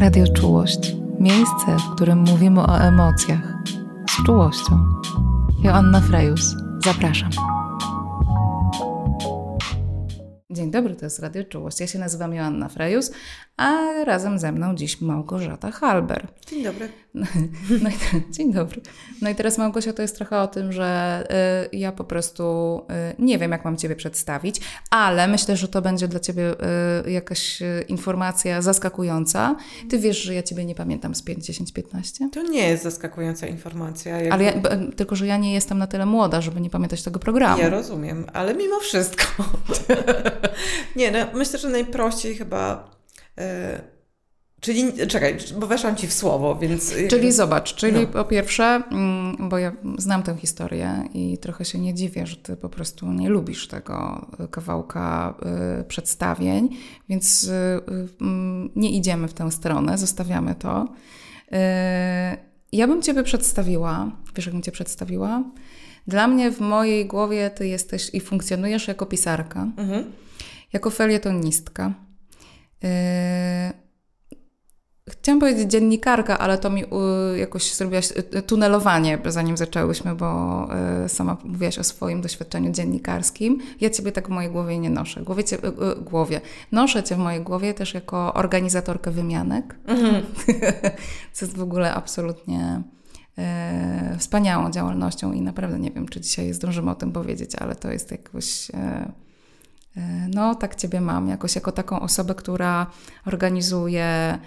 Radio Czułość. Miejsce, w którym mówimy o emocjach. Z czułością. Joanna Frejus. Zapraszam. Dzień dobry, to jest Radio Czułość. Ja się nazywam Joanna Frejus, a razem ze mną dziś Małgorzata Halber. Dzień dobry. No i, dzień dobry. No i teraz Małgosia to jest trochę o tym, że y, ja po prostu y, nie wiem, jak mam Ciebie przedstawić, ale myślę, że to będzie dla Ciebie y, jakaś y, informacja zaskakująca. Ty wiesz, że ja Ciebie nie pamiętam z 5, 10, 15? To nie jest zaskakująca informacja. Jakby... Ale ja, b- tylko, że ja nie jestem na tyle młoda, żeby nie pamiętać tego programu. Ja rozumiem, ale mimo wszystko. nie, no, myślę, że najprościej chyba... Czyli, czekaj, bo weszłam Ci w słowo, więc... Czyli zobacz, czyli po pierwsze, mm, bo ja znam tę historię i trochę się nie dziwię, że Ty po prostu nie lubisz tego kawałka y, przedstawień, więc y, y, mm, nie idziemy w tę stronę, zostawiamy to. Ja bym Ciebie przedstawiła, wiesz jak bym Cię przedstawiła? Dla mnie w mojej głowie Ty jesteś i funkcjonujesz jako pisarka, Mhm. jako felietonistka. Yy, Chciałam powiedzieć dziennikarka, ale to mi y, jakoś zrobiłaś y, tunelowanie, zanim zaczęłyśmy, bo y, sama mówiłaś o swoim doświadczeniu dziennikarskim. Ja Ciebie tak w mojej głowie nie noszę. Głowie cię, y, y, głowie. Noszę Cię w mojej głowie też jako organizatorkę wymianek, Mhm. co jest w ogóle absolutnie y, wspaniałą działalnością i naprawdę nie wiem, czy dzisiaj zdążymy o tym powiedzieć, ale to jest jakoś... y, y, no, tak Ciebie mam, jakoś jako taką osobę, która organizuje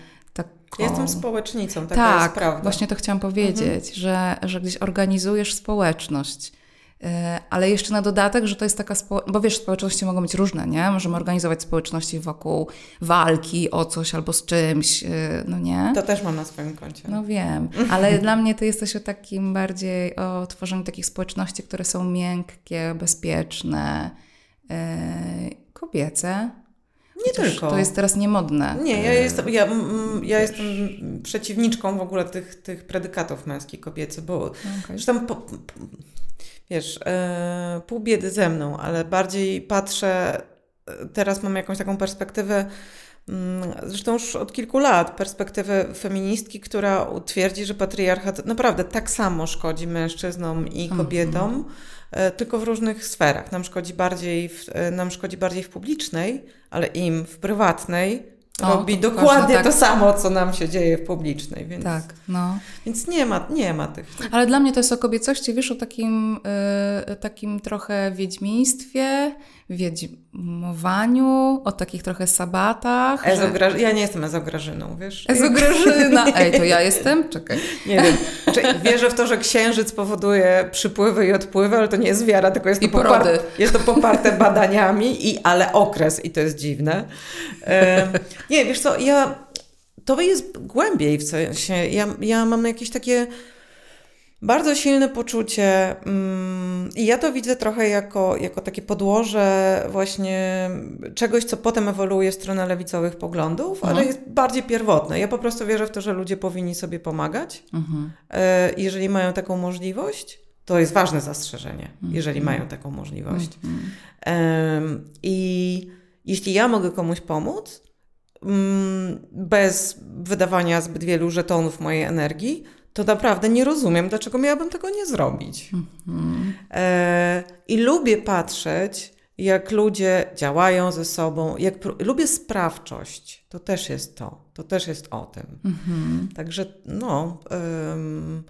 Jestem społecznicą, taka tak, jest prawda. właśnie to chciałam powiedzieć, że, że gdzieś organizujesz społeczność. Yy, Ale jeszcze na dodatek, że to jest taka, spo... bo wiesz, społeczności mogą być różne, nie? Możemy organizować społeczności wokół walki o coś albo z czymś, yy, no nie? To też mam na swoim koncie. No wiem, ale dla mnie ty jesteś o takim bardziej, o tworzeniu takich społeczności, które są miękkie, bezpieczne, yy, kobiece. Nie tylko. To jest teraz niemodne. Nie, ja Yy, jestem, ja, mm, ja jestem przeciwniczką w ogóle tych, tych predykatów męski, kobiecy, bo okej. zresztą po, wiesz, e, pół biedy ze mną, ale bardziej patrzę, e, teraz mam jakąś taką perspektywę, mm, zresztą już od kilku lat, perspektywę feministki, która twierdzi, że patriarchat naprawdę tak samo szkodzi mężczyznom i Mhm. kobietom, e, tylko w różnych sferach. Nam szkodzi bardziej w, e, nam szkodzi bardziej w publicznej, ale im w prywatnej O, robi to dokładnie tak. to samo, co nam się dzieje w publicznej, więc, Tak, no. więc nie, ma, nie ma tych. Ale dla mnie to jest o kobiecości, wiesz, o takim, y, takim trochę wiedźmiństwie, wiedźmowaniu, o takich trochę sabatach. że- Ezogra... Ja nie jestem ezograżyną, wiesz? Ezograżyna. Ej, to ja jestem? Czekaj. Nie wiem. Czy wierzę w to, że księżyc powoduje przypływy i odpływy, ale to nie jest wiara, tylko jest to, porody. jest to poparte badaniami, i, ale okres i to jest dziwne. E, nie, wiesz co, ja, to jest głębiej w sensie, ja, ja mam jakieś takie bardzo silne poczucie mm, i ja to widzę trochę jako, jako takie podłoże właśnie czegoś, co potem ewoluuje w stronę lewicowych poglądów, ale Mhm. jest bardziej pierwotne. Ja po prostu wierzę w to, że ludzie powinni sobie pomagać. Mhm. E, jeżeli mają taką możliwość, to jest ważne zastrzeżenie, jeżeli mają taką możliwość. Mhm. I jeśli ja mogę komuś pomóc, mm, bez wydawania zbyt wielu żetonów mojej energii, to naprawdę nie rozumiem, dlaczego miałabym tego nie zrobić. Mhm. E, I lubię patrzeć, jak ludzie działają ze sobą, jak lubię sprawczość. To też jest to. To też jest o tym. Mhm. Także no, ym,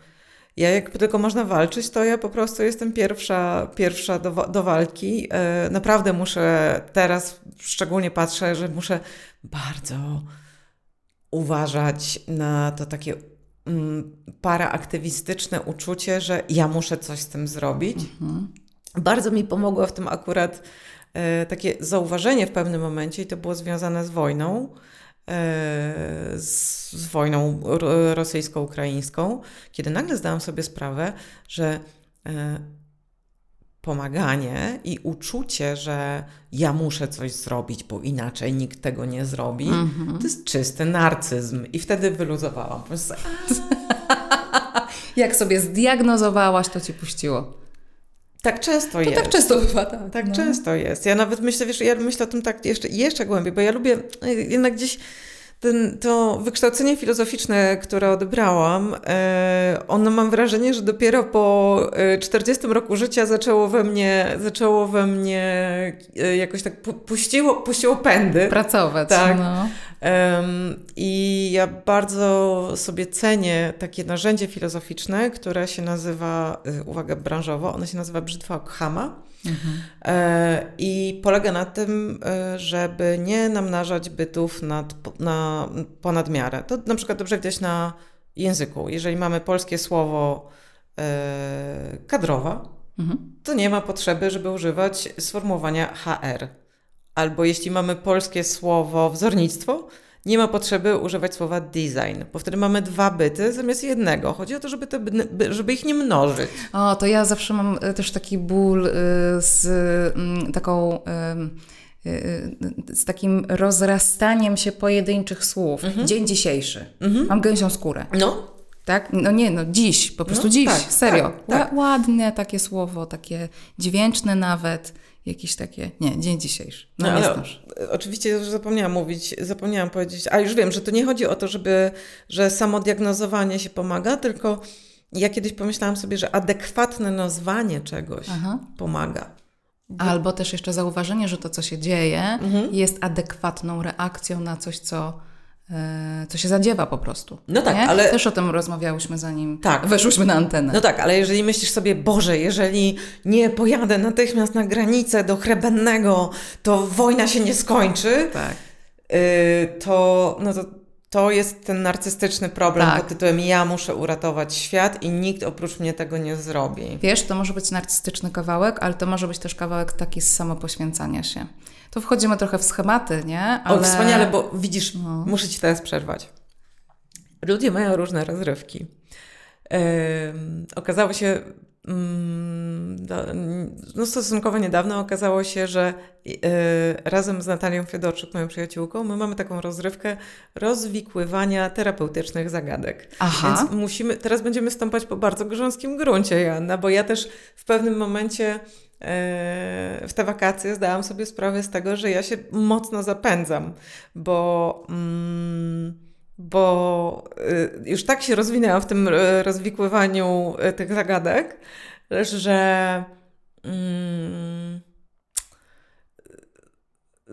ja jak tylko można walczyć, to ja po prostu jestem pierwsza, pierwsza do, do walki. E, naprawdę muszę, teraz szczególnie patrzę, że muszę bardzo uważać na to takie paraaktywistyczne uczucie, że ja muszę coś z tym zrobić. Mhm. Bardzo mi pomogło w tym akurat e, takie zauważenie w pewnym momencie, i to było związane z wojną, e, z, z wojną ro- rosyjsko-ukraińską, kiedy nagle zdałam sobie sprawę, że e, pomaganie i uczucie, że ja muszę coś zrobić, bo inaczej nikt tego nie zrobi, Mhm. to jest czysty narcyzm. I wtedy wyluzowałam. Po prostu, Jak sobie zdiagnozowałaś, to ci puściło. Tak często To jest. tak często bywa, tak. Tak no. często jest. Ja nawet myślę, wiesz, ja myślę o tym tak jeszcze, jeszcze głębiej, bo ja lubię y, jednak gdzieś ten, to wykształcenie filozoficzne, które odebrałam, e, ono mam wrażenie, że dopiero po 40 e, roku życia zaczęło we mnie, zaczęło we mnie e, jakoś tak puściło, puściło pędy. Pracować. Tak. No. I ja bardzo sobie cenię takie narzędzie filozoficzne, które się nazywa, uwaga branżowo, ono się nazywa brzytwa Okhama. Mhm. I polega na tym, żeby nie namnażać bytów nad, na ponad miarę. To na przykład dobrze widać na języku. Jeżeli mamy polskie słowo e, kadrowa, mhm. to nie ma potrzeby, żeby używać sformułowania HR. Albo jeśli mamy polskie słowo wzornictwo, nie ma potrzeby używać słowa design, bo wtedy mamy dwa byty zamiast jednego. Chodzi o to, żeby, te, żeby ich nie mnożyć. O, to ja zawsze mam e, też taki ból y, z mm, taką y, z takim rozrastaniem się pojedynczych słów. Mhm. Dzień dzisiejszy. Mhm. Mam gęsią skórę. No. Tak? No nie, no dziś, po prostu no, dziś, tak, serio. Tak, tak. Ładne takie słowo, takie dźwięczne nawet, jakieś takie, nie, dzień dzisiejszy. No, no ale oczywiście już zapomniałam mówić, zapomniałam powiedzieć, a już wiem, że to nie chodzi o to, żeby, że samodiagnozowanie się pomaga, tylko ja kiedyś pomyślałam sobie, że adekwatne nazwanie czegoś Aha. pomaga. Albo też jeszcze zauważenie, że to, co się dzieje, mhm. jest adekwatną reakcją na coś, co, co się zadziewa po prostu. No tak, nie? ale... Też o tym rozmawiałyśmy zanim tak. weszłyśmy na antenę. No tak, ale jeżeli myślisz sobie, Boże, jeżeli nie pojadę natychmiast na granicę do Chrebennego, to wojna się nie skończy, tak. Y, to, no to to jest ten narcystyczny problem tak. pod tytułem ja muszę uratować świat i nikt oprócz mnie tego nie zrobi. Wiesz, to może być narcystyczny kawałek, ale to może być też kawałek taki z samopoświęcania się. To wchodzimy trochę w schematy, nie? Ale... O, wspaniale, bo widzisz, no. muszę Ci teraz przerwać. Ludzie mają różne rozrywki. Yy, okazało się, Mm, no stosunkowo niedawno okazało się, że y, razem z Natalią Fiodorczyk, moją przyjaciółką, my mamy taką rozrywkę rozwikływania terapeutycznych zagadek. Aha. Więc musimy, teraz będziemy stąpać po bardzo grząskim gruncie, Joanna, bo ja też w pewnym momencie w te wakacje zdałam sobie sprawę z tego, że ja się mocno zapędzam, bo... Mm, bo y, już tak się rozwinęłam w tym y, rozwikływaniu y, tych zagadek, że mm,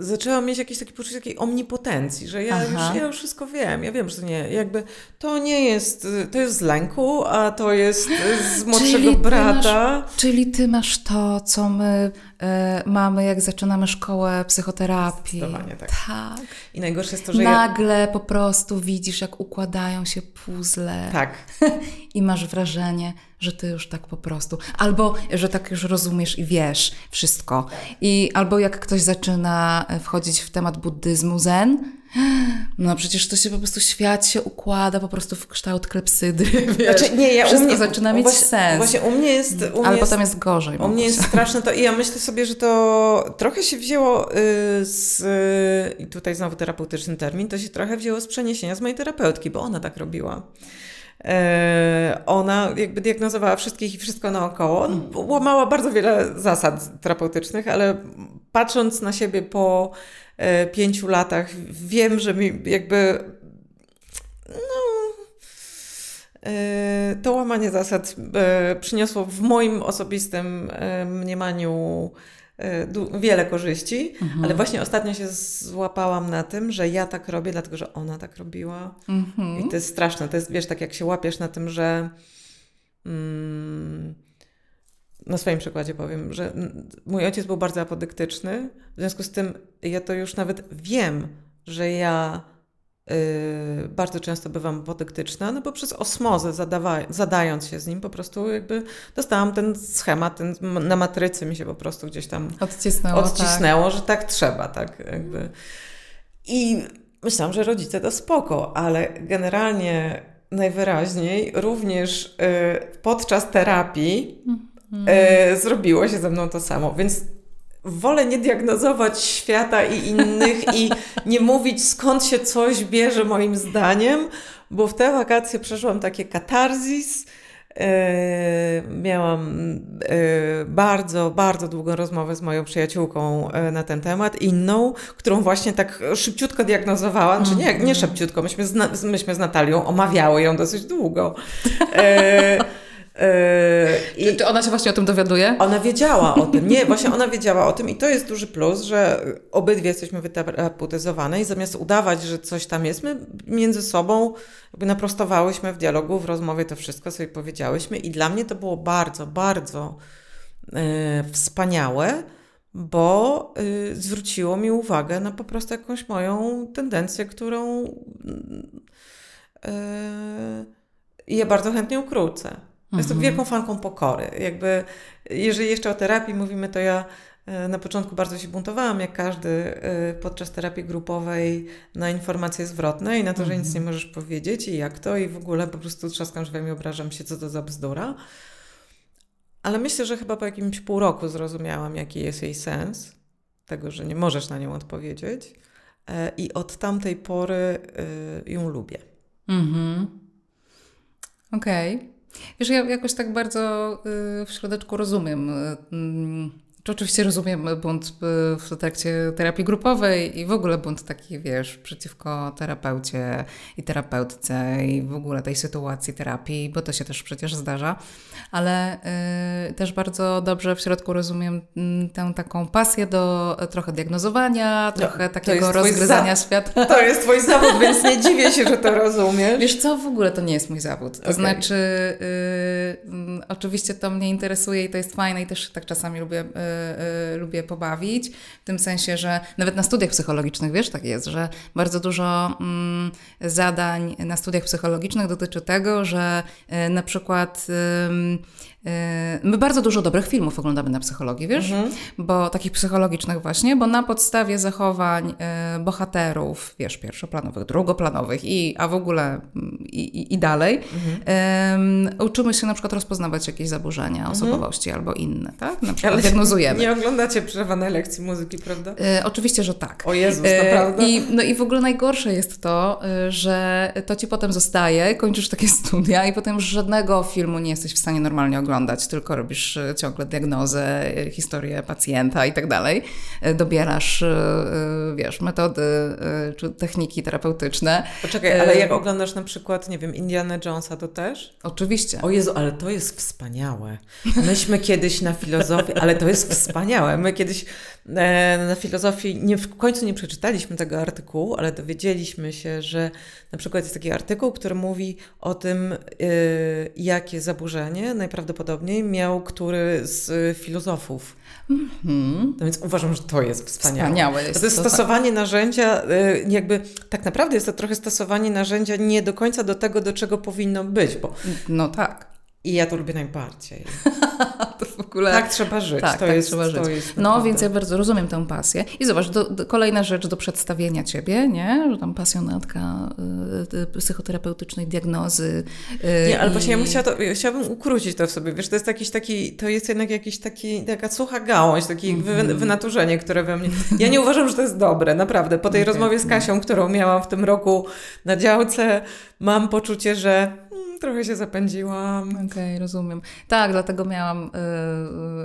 zaczęłam mieć jakieś takie poczucie takiej omnipotencji, że ja już, ja już wszystko wiem, ja wiem, że nie, jakby to nie jest, to jest z lęku, a to jest z młodszego czyli brata. Masz, czyli ty masz to, co my y, mamy, jak zaczynamy szkołę psychoterapii. Tak. tak. I najgorsze jest to, że Nagle ja... po prostu widzisz, jak układają się puzzle. Tak. I masz wrażenie, że ty już tak po prostu, albo że tak już rozumiesz i wiesz wszystko. I albo jak ktoś zaczyna wchodzić w temat buddyzmu zen, no przecież to się po prostu świat się układa po prostu w kształt klepsydry. Wiesz? Znaczy, nie, ja Wszystko mnie, zaczyna mieć właśnie, sens. Właśnie u mnie jest. U Ale mnie potem jest, gorzej. U mnie jest straszne to i ja myślę sobie, że to trochę się wzięło y, z. I tutaj znowu terapeutyczny termin, to się trochę wzięło z przeniesienia z mojej terapeutki, bo ona tak robiła. E, ona jakby diagnozowała wszystkich i wszystko naokoło. Łamała bardzo wiele zasad terapeutycznych, ale patrząc na siebie po e, pięciu latach, wiem, że mi jakby no, e, to łamanie zasad przyniosło w moim osobistym mniemaniu wiele korzyści, mhm. ale właśnie ostatnio się złapałam na tym, że ja tak robię, dlatego że ona tak robiła. Mhm. I to jest straszne. To jest, wiesz, tak jak się łapiesz na tym, że mm, na swoim przykładzie powiem, że mój ojciec był bardzo apodyktyczny, w związku z tym ja to już nawet wiem, że ja bardzo często bywam apodyktyczna, no bo przez osmozę zadawa- zadając się z nim po prostu jakby dostałam ten schemat, ten, na matrycy mi się po prostu gdzieś tam odcisnęło, odcisnęło tak. że tak trzeba, tak jakby. I myślałam, że rodzice to spoko, ale generalnie najwyraźniej również yy, podczas terapii yy, zrobiło się ze mną to samo, więc wolę nie diagnozować świata i innych i nie mówić skąd się coś bierze moim zdaniem, bo w te wakacje przeszłam takie katarzis, E, miałam e, bardzo, bardzo długą rozmowę z moją przyjaciółką e, na ten temat, inną, którą właśnie tak szybciutko diagnozowałam, czy nie, nie mhm. szybciutko, myśmy z, myśmy z Natalią omawiały ją dosyć długo. Yy, Czy ona się właśnie o tym dowiaduje? Ona wiedziała o tym. Nie, właśnie ona wiedziała o tym i to jest duży plus, że obydwie jesteśmy wyterapeutyzowane i zamiast udawać, że coś tam jest, my między sobą jakby naprostowałyśmy w dialogu, w rozmowie to wszystko sobie powiedziałyśmy i dla mnie to było bardzo, bardzo yy, wspaniałe, bo yy, zwróciło mi uwagę na po prostu jakąś moją tendencję, którą yy, ja bardzo chętnie ukrócę. Jestem mhm. wielką fanką pokory. Jakby, jeżeli jeszcze o terapii mówimy, to ja e, na początku bardzo się buntowałam, jak każdy e, podczas terapii grupowej na informacje zwrotne i na to, że nic nie mhm. możesz powiedzieć i jak to i w ogóle po prostu trzaskam drzwiami i obrażam się, co to za bzdura. Ale myślę, że chyba po jakimś pół roku zrozumiałam, jaki jest jej sens, tego, że nie możesz na nią odpowiedzieć e, i od tamtej pory ją lubię. Mhm. Okej. Okay. Wiesz, ja jakoś tak bardzo y, w środeczku rozumiem. Mm, czy oczywiście rozumiem bunt y, w trakcie terapii grupowej i w ogóle bunt taki, wiesz, przeciwko terapeucie i terapeutce i w ogóle tej sytuacji terapii, bo to się też przecież zdarza ale y, też bardzo dobrze w środku rozumiem y, tę taką pasję do trochę diagnozowania, no, trochę no, takiego rozgryzania świata. To jest twój zawód, więc nie dziwię się, że to rozumiesz. Wiesz co, w ogóle to nie jest mój zawód. To okay. znaczy, y, oczywiście to mnie interesuje i to jest fajne i też tak czasami lubię, y, lubię pobawić, w tym sensie, że nawet na studiach psychologicznych, wiesz, tak jest, że bardzo dużo mm, zadań na studiach psychologicznych dotyczy tego, że y, na przykład my bardzo dużo dobrych filmów oglądamy na psychologii, wiesz? Mhm. Bo takich psychologicznych właśnie, bo na podstawie zachowań e, bohaterów, wiesz, pierwszoplanowych, drugoplanowych i, a w ogóle mm, i, i, i dalej, mhm. uczymy się na przykład rozpoznawać jakieś zaburzenia mhm. osobowości albo inne, tak? Na przykład Ale diagnozujemy. Nie oglądacie przerwanej lekcji muzyki, prawda? E, oczywiście, że tak. O Jezus, naprawdę? I, no i w ogóle najgorsze jest to, że to ci potem zostaje, kończysz takie studia i potem żadnego filmu nie jesteś w stanie normalnie oglądać oglądać, tylko robisz e, ciągle diagnozę, e, historię pacjenta i tak dalej. E, dobierasz, wiesz, metody czy techniki terapeutyczne. Poczekaj, ale jak oglądasz na przykład, nie wiem, Indiana Jonesa, to też? Oczywiście. O Jezu, ale to jest wspaniałe. Myśmy kiedyś na filozofii, ale to jest wspaniałe. My kiedyś na filozofii nie, w końcu nie przeczytaliśmy tego artykułu, ale dowiedzieliśmy się, że na przykład jest taki artykuł, który mówi o tym, jakie zaburzenie najprawdopodobniej miał który z filozofów. Mm-hmm. No więc uważam, że to jest wspaniałe. Wspaniałe jest to jest to stosowanie tak. narzędzia, y, jakby tak naprawdę jest to trochę stosowanie narzędzia nie do końca do tego, do czego powinno być. Bo no tak. I ja to lubię najbardziej. to w ogóle... Tak trzeba żyć. Tak, to tak jest, trzeba żyć. Jest no, więc ja bardzo rozumiem tę pasję. I zobacz, do, do, kolejna rzecz do przedstawienia Ciebie, nie? Że tam pasjonatka y, y, psychoterapeutycznej diagnozy. Y, nie, ale i... właśnie ja chciała to, ja chciałabym ukrócić to w sobie. Wiesz, to jest jakiś taki, to jest jednak jakiś taki, taka sucha gałąź, takie mm -hmm. wy, wynaturzenie, które we mnie... Ja nie uważam, że to jest dobre, naprawdę. Po tej okay. rozmowie z Kasią, którą miałam w tym roku na działce, mam poczucie, że trochę się zapędziłam. Okej, okay, rozumiem. Tak, dlatego miałam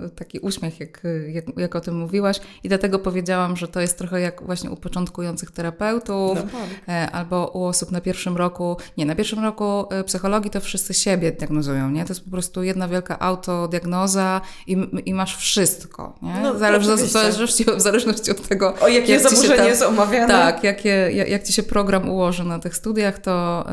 y, taki uśmiech, jak, jak, jak, o tym mówiłaś i dlatego powiedziałam, że to jest trochę jak właśnie u początkujących terapeutów no, albo u osób na pierwszym roku. Nie, na pierwszym roku psychologii to wszyscy siebie diagnozują, nie? To jest po prostu jedna wielka autodiagnoza i, i masz wszystko, nie? No, Zależy, w, zależności, w zależności od tego... O jakie jak zaburzenie tam, jest omawiane. Tak, jakie, jak, jak Ci się program ułoży na tych studiach, to,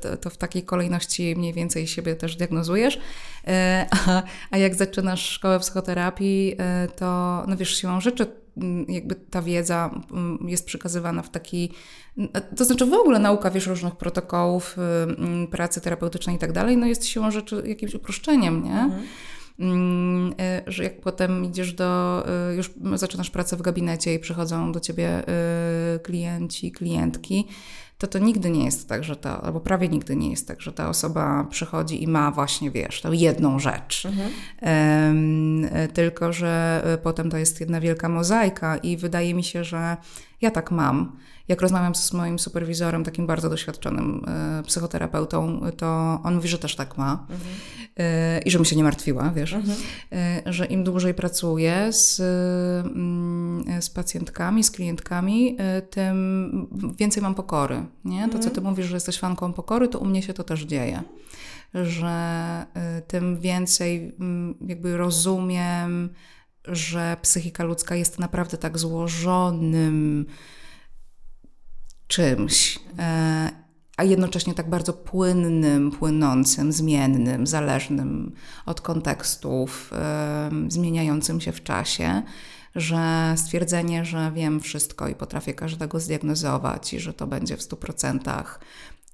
to, to w takiej kolejności mniej więcej siebie też diagnozujesz. E, a, a jak zaczynasz szkołę psychoterapii, e, to no wiesz, siłą rzeczy mm, jakby ta wiedza mm, jest przekazywana w taki, to znaczy w ogóle nauka, wiesz, różnych protokołów mm, pracy terapeutycznej i tak dalej, no jest siłą rzeczy jakimś uproszczeniem, nie? Mhm że jak potem idziesz do, już zaczynasz pracę w gabinecie i przychodzą do ciebie klienci, klientki, to to nigdy nie jest tak, że ta, albo prawie nigdy nie jest tak, że ta osoba przychodzi i ma właśnie, wiesz, tą jedną rzecz. Mhm. Um, tylko, że potem to jest jedna wielka mozaika i wydaje mi się, że Ja tak mam. Jak rozmawiam z moim superwizorem, takim bardzo doświadczonym y, psychoterapeutą, to on mówi, że też tak ma. Mhm. Y, I żebym się nie martwiła, wiesz, mhm. y, że im dłużej pracuję z, mm, z pacjentkami, z klientkami, tym więcej mam pokory. Nie? To, co ty mhm. mówisz, że jesteś fanką pokory, to u mnie się to też dzieje że tym więcej mm, jakby rozumiem, że psychika ludzka jest naprawdę tak złożonym czymś, e, a jednocześnie tak bardzo płynnym, płynącym, zmiennym, zależnym od kontekstów, e, zmieniającym się w czasie, że stwierdzenie, że wiem wszystko i potrafię każdego zdiagnozować i że to będzie w 100%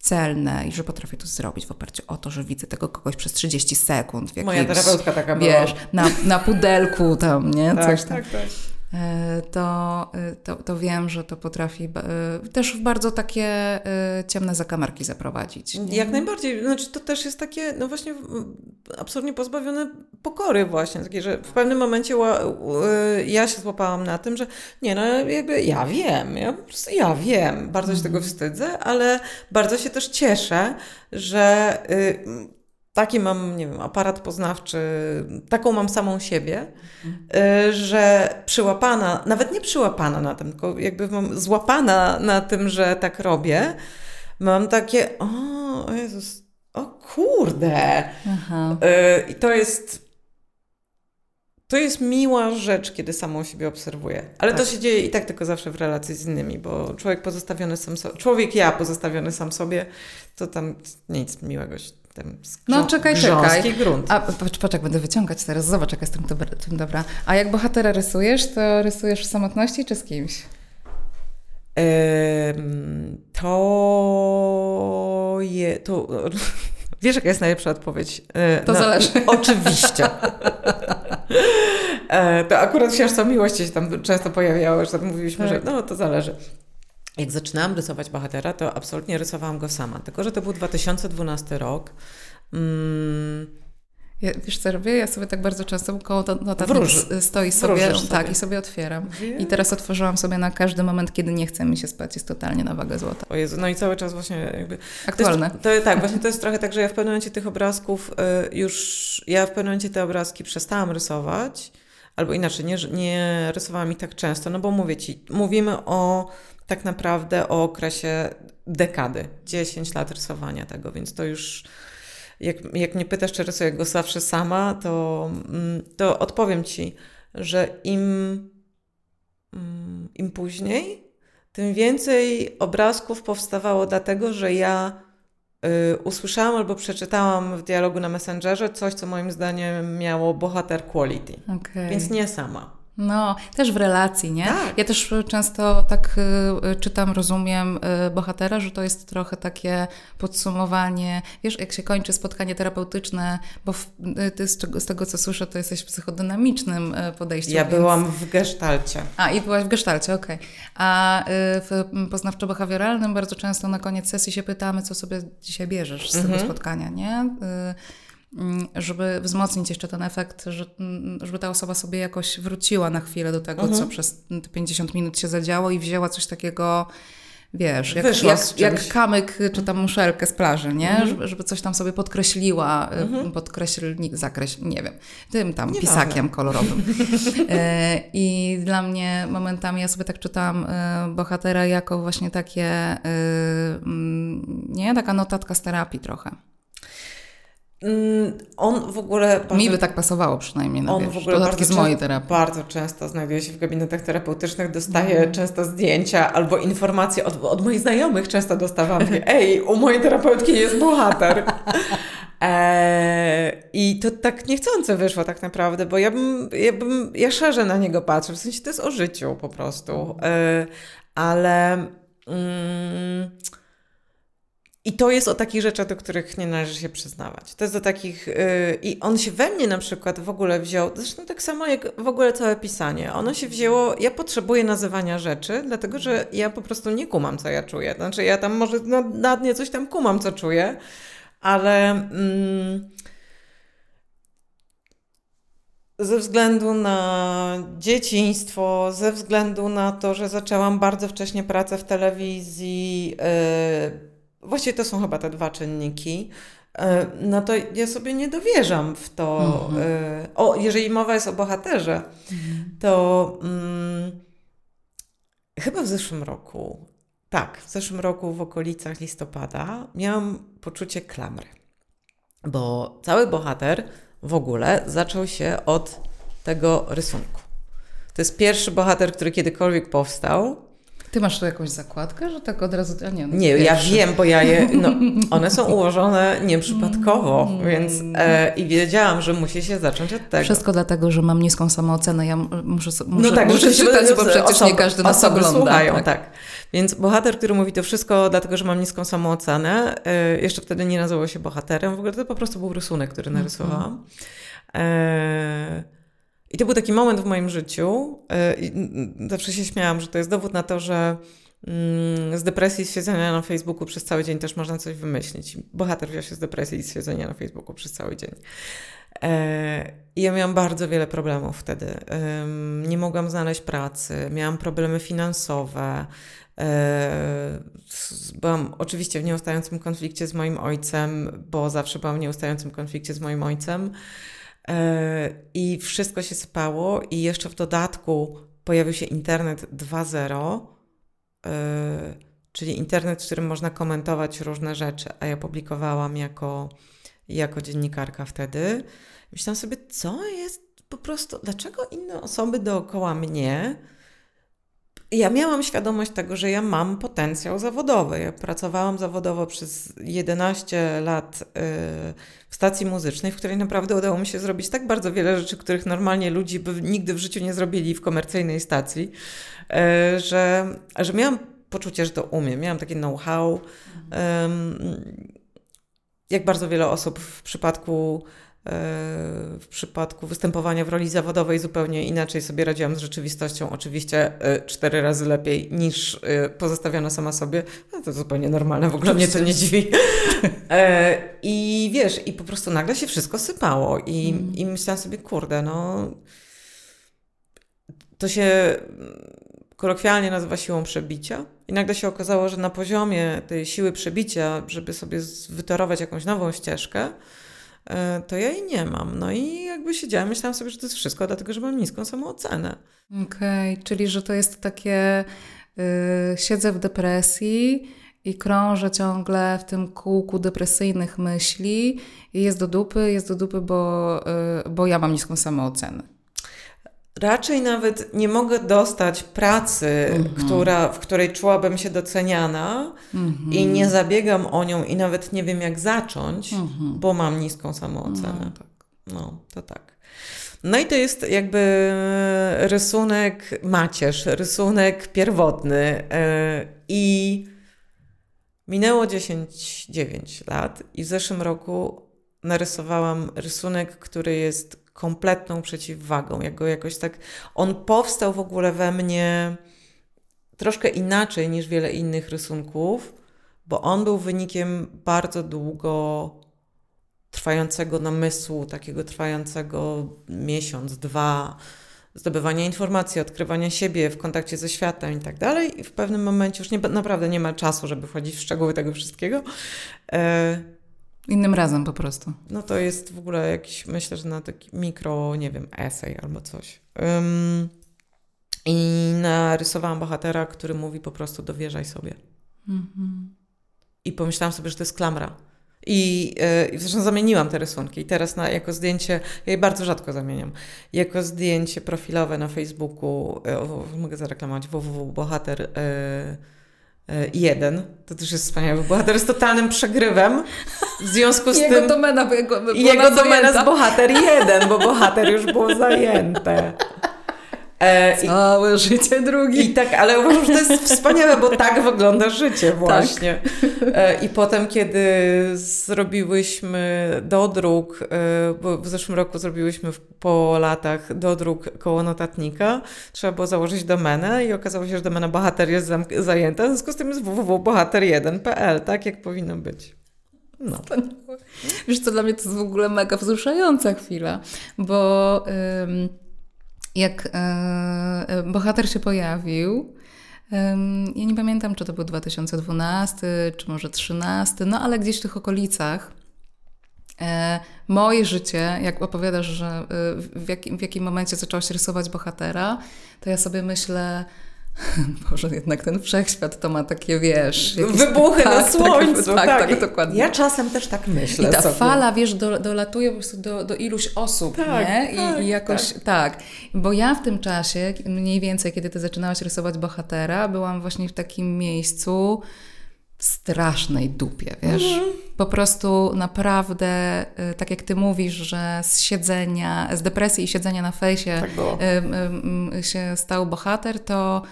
celne i że potrafię to zrobić w oparciu o to, że widzę tego kogoś przez 30 sekund. W jakimś, Moja terapeutka taka była. Wiesz, na, na pudelku tam, nie? Tak, Coś tam. Tak, tak. E, to, e, to, to wiem, że to potrafi e, też w bardzo takie ciemne zakamarki zaprowadzić. Nie? Jak najbardziej. Znaczy, to też jest takie, no właśnie, absolutnie pozbawione pokory, właśnie. Takie, że w pewnym momencie ja się złapałam na tym, że nie, no jakby ja wiem, ja ja wiem. Bardzo się tego mhm. wstydzę, ale bardzo się też cieszę, że y, taki mam, nie wiem, aparat poznawczy, taką mam samą siebie, mhm. że przyłapana, nawet nie przyłapana na tym, tylko jakby mam złapana na tym, że tak robię, mam takie, o, Jezus, o kurde. Aha. Y, I to jest to jest miła rzecz, kiedy samą siebie obserwuję. Ale tak. to się dzieje i tak tylko zawsze w relacji z innymi, bo człowiek pozostawiony sam sobie, człowiek ja pozostawiony sam sobie, to tam nic miłego się ten No czekaj, czekaj. grunt. A patrz, patrz, jak będę wyciągać teraz, zobacz, jak jestem tym, tym dobra. A jak bohatera rysujesz, to rysujesz w samotności czy z kimś? to je, to... Wiesz, jaka jest najlepsza odpowiedź? E, to zależy. Oczywiście. E, to akurat o miłości się tam często pojawiało, że tak mówiliśmy, tak. że no to zależy. Jak zaczynałam rysować bohatera, to absolutnie rysowałam go sama. Tylko, że to był 2012 rok. Mm. Ja, wiesz co robię? Ja sobie tak bardzo często koło notatnik stoi sobie, sobie, tak, i sobie otwieram. Wie? I teraz otworzyłam sobie na każdy moment, kiedy nie chce mi się spać. Jest totalnie na wagę złota. O Jezu, no i cały czas właśnie jakby... Aktualne. To jest, to, tak, właśnie to jest trochę tak, że ja w pewnym momencie tych obrazków y, już... Ja w pewnym momencie te obrazki przestałam rysować, albo inaczej, nie, nie rysowałam ich tak często, no bo mówię Ci, mówimy o tak naprawdę o okresie dekady, 10 lat rysowania tego, więc to już jak, jak mnie pytasz, czy rysuję go zawsze sama, to, mm, to odpowiem Ci, że im, mm, im później, tym więcej obrazków powstawało dlatego, że ja y, usłyszałam albo przeczytałam w dialogu na Messengerze coś, co moim zdaniem miało bohater quality. Okay. Więc nie sama. No, też w relacji, nie? Tak. Ja też często tak y, czytam, rozumiem y, bohatera, że to jest trochę takie podsumowanie, wiesz, jak się kończy spotkanie terapeutyczne, bo w, y, ty z, z, tego, co słyszę, to jesteś w psychodynamicznym podejściu. Ja więc... byłam w gestalcie. A, i byłaś w gestalcie, okej. Okay. A w poznawczo-behawioralnym bardzo często na koniec sesji się pytamy, co sobie dzisiaj bierzesz z mhm. tego spotkania, nie? Mm, żeby wzmocnić jeszcze ten efekt, że, mm, żeby ta osoba sobie jakoś wróciła na chwilę do tego, mhm. co przez te 50 minut się zadziało i wzięła coś takiego, wiesz, jak, jak, jak kamyk czy tam muszelkę z plaży, nie? Mhm. Żeby, żeby, coś tam sobie podkreśliła, y, mhm. podkreślnik, zakreś, nie wiem, tym tam nie pisakiem kolorowym. E, I dla mnie momentami ja sobie tak czytam y, bohatera jako właśnie takie, y, mm, nie? Taka notatka z terapii trochę. Mm, on w ogóle. Bardzo, Mi by tak pasowało przynajmniej. No on wiesz, w ogóle bardzo, z mojej terapii. bardzo często znajduje się w gabinetach terapeutycznych, dostaje mm. często zdjęcia albo informacje od, od moich znajomych. Często dostawam, ej, u mojej terapeutki jest bohater. E, I to tak niechcące wyszło tak naprawdę, bo ja bym, ja bym, ja szerzej na niego patrzę, w sensie to jest o życiu po prostu. E, ale. Mm, i to jest o takich rzeczach, do których nie należy się przyznawać. To jest do takich. Yy, I on się we mnie na przykład w ogóle wziął, zresztą tak samo jak w ogóle całe pisanie. Ono się wzięło. Ja potrzebuję nazywania rzeczy, dlatego że ja po prostu nie kumam, co ja czuję. Znaczy, ja tam może na, na dnie coś tam kumam, co czuję, ale. Mm, ze względu na dzieciństwo, ze względu na to, że zaczęłam bardzo wcześnie pracę w telewizji, yy, właściwie to są chyba te dwa czynniki, yy, no to ja sobie nie dowierzam w to. Mhm. Yy, o, jeżeli mowa jest o bohaterze, to mm, chyba w zeszłym roku, tak, w zeszłym roku w okolicach listopada miałam poczucie klamry, bo cały bohater w ogóle zaczął się od tego rysunku. To jest pierwszy bohater, który kiedykolwiek powstał. Ty masz tu jakąś zakładkę, że tak od razu... A nie, no Nie, ja wiem, bo ja je. No, one są ułożone nieprzypadkowo, Mm. więc e, i wiedziałam, że musi się zacząć od tego. Wszystko dlatego, że mam niską samoocenę. Ja m- muszę, so- muszę, no tak, muszę czytać, bo osoby- przecież nie każdy nas osoby ogląda. słuchają, tak. tak. Więc bohater, który mówi to wszystko, dlatego że mam niską samoocenę, e, jeszcze wtedy nie nazywał się bohaterem, w ogóle to po prostu był rysunek, który Mhm. narysowałam. E, I to był taki moment w moim życiu. e, i, Zawsze się śmiałam, że to jest dowód na to, że mm, z depresji, z siedzenia na Facebooku przez cały dzień też można coś wymyślić. Bohater wziął się z depresji i z siedzenia na Facebooku przez cały dzień. E, I ja miałam bardzo wiele problemów wtedy. Nie mogłam znaleźć pracy, miałam problemy finansowe. e, Byłam oczywiście w nieustającym konflikcie z moim ojcem, bo zawsze byłam w nieustającym konflikcie z moim ojcem. E, I wszystko się sypało, i jeszcze w dodatku pojawił się internet 2.0, e, czyli internet, w którym można komentować różne rzeczy, a ja publikowałam jako, jako dziennikarka wtedy. Myślałam sobie, co jest po prostu, dlaczego inne osoby dookoła mnie. Ja miałam świadomość tego, że ja mam potencjał zawodowy. Ja pracowałam zawodowo przez 11 lat y, w stacji muzycznej, w której naprawdę udało mi się zrobić tak bardzo wiele rzeczy, których normalnie ludzie by nigdy w życiu nie zrobili w komercyjnej stacji, y, że, że miałam poczucie, że to umiem. Miałam takie know-how. Ym, jak bardzo wiele osób w przypadku w przypadku występowania w roli zawodowej zupełnie inaczej sobie radziłam z rzeczywistością. Oczywiście e, cztery razy lepiej niż e, pozostawiona sama sobie. No to zupełnie normalne, w ogóle mnie to nie dziwi. E, I wiesz, i po prostu nagle się wszystko sypało i, Mm. i myślałam sobie, kurde, no to się kolokwialnie nazywa siłą przebicia. I nagle się okazało, że na poziomie tej siły przebicia, żeby sobie wytorować jakąś nową ścieżkę, e, to ja jej nie mam. No i jakby siedziałam, myślałam sobie, że to jest wszystko, dlatego że mam niską samoocenę. Okej, czyli że to jest takie y, siedzę w depresji i krążę ciągle w tym kółku depresyjnych myśli i jest do dupy, jest do dupy, bo, y, bo ja mam niską samoocenę. Raczej nawet nie mogę dostać pracy, Mhm. która, w której czułabym się doceniana Mhm. i nie zabiegam o nią i nawet nie wiem jak zacząć, Mhm. bo mam niską samoocenę. No. No, to tak. No i to jest jakby rysunek macierz, rysunek pierwotny. yy, I minęło 10-9 lat i w zeszłym roku narysowałam rysunek, który jest kompletną przeciwwagą. Jak go jakoś tak. On powstał w ogóle we mnie troszkę inaczej niż wiele innych rysunków, bo on był wynikiem bardzo długo trwającego namysłu, takiego trwającego miesiąc, dwa, zdobywania informacji, odkrywania siebie w kontakcie ze światem i tak dalej. I w pewnym momencie już nie, naprawdę nie ma czasu, żeby wchodzić w szczegóły tego wszystkiego. E, Innym razem po prostu. no to jest w ogóle jakiś, myślę, że na taki mikro, nie wiem, esej albo coś. Ym, I narysowałam bohatera, który mówi po prostu dowierzaj sobie. Mhm. I pomyślałam sobie, że to jest klamra. I, yy, zresztą zamieniłam te rysunki. I teraz na, jako zdjęcie, ja je bardzo rzadko zamieniam, jako zdjęcie profilowe na Facebooku, yy, mogę zareklamować www.bohater yy, 1. To też jest wspaniały. Bohater jest totalnym przegrywem. W związku z Jego tym... domena I jego domena zajęta. jest bohater 1, bo bohater już było zajęte. E, i, Całe życie drugi. I tak, ale uważam, że to jest wspaniałe, bo tak wygląda życie właśnie. E, I potem, kiedy zrobiłyśmy dodruk, e, bo w zeszłym roku zrobiłyśmy w- po latach dodruk koło notatnika, trzeba było założyć domenę i okazało się, że domena bohater jest zajęta, w związku z tym jest www.bohater1.pl, tak jak powinno być. No. Wiesz co, dla mnie to jest w ogóle mega wzruszająca chwila, bo ym, jak y, bohater się pojawił, ja nie pamiętam, czy to był 2012, czy może 2013, no ale gdzieś w tych okolicach. E, moje życie, jak opowiadasz, że e, w jakim, w jakim momencie zaczęłaś rysować bohatera, to ja sobie myślę, Boże, jednak ten wszechświat to ma takie, wiesz... Wybuchy tak, na słońcu. Tak, tak, tak, dokładnie. Ja czasem też tak myślę I ta sobie. fala, wiesz, do, dolatuje po prostu do, do iluś osób, tak, nie? I, tak, I, jakoś, tak. tak. Bo ja w tym czasie, mniej więcej, kiedy ty zaczynałaś rysować bohatera, byłam właśnie w takim miejscu strasznej dupie, wiesz? Mhm. Po prostu naprawdę, y, tak jak ty mówisz, że z siedzenia, z depresji i siedzenia na fejsie tak y, y, się stał bohater, to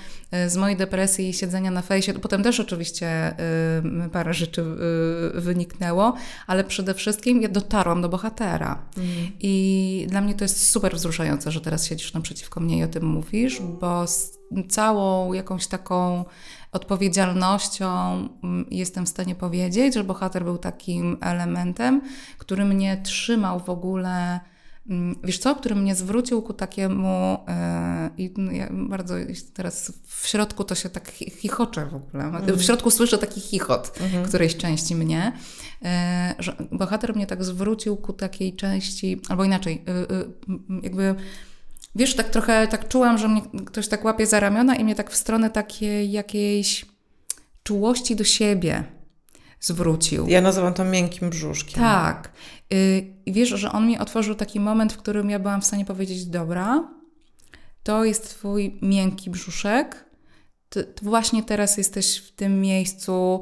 z mojej depresji i siedzenia na fejsie, potem też oczywiście parę rzeczy wyniknęło, ale przede wszystkim ja dotarłam do bohatera. Mhm. I dla mnie to jest super wzruszające, że teraz siedzisz naprzeciwko mnie i o tym mówisz, bo z całą jakąś taką odpowiedzialnością mm, jestem w stanie powiedzieć, że bohater był takim elementem, który mnie trzymał w ogóle. Mm, wiesz co, który mnie zwrócił ku takiemu, e, i no, ja bardzo teraz w środku to się tak chichoczę w ogóle. Mhm. W środku słyszę taki chichot mhm. którejś części mnie, e, że bohater mnie tak zwrócił ku takiej części, albo inaczej, e, jakby wiesz, tak trochę tak czułam, że mnie ktoś tak łapie za ramiona i mnie tak w stronę takiej jakiejś czułości do siebie zwrócił. Ja nazywam to miękkim brzuszkiem. Tak. Y, I wiesz, że on mi otworzył taki moment, w którym ja byłam w stanie powiedzieć: Dobra, to jest Twój miękki brzuszek. Ty, ty właśnie teraz jesteś w tym miejscu,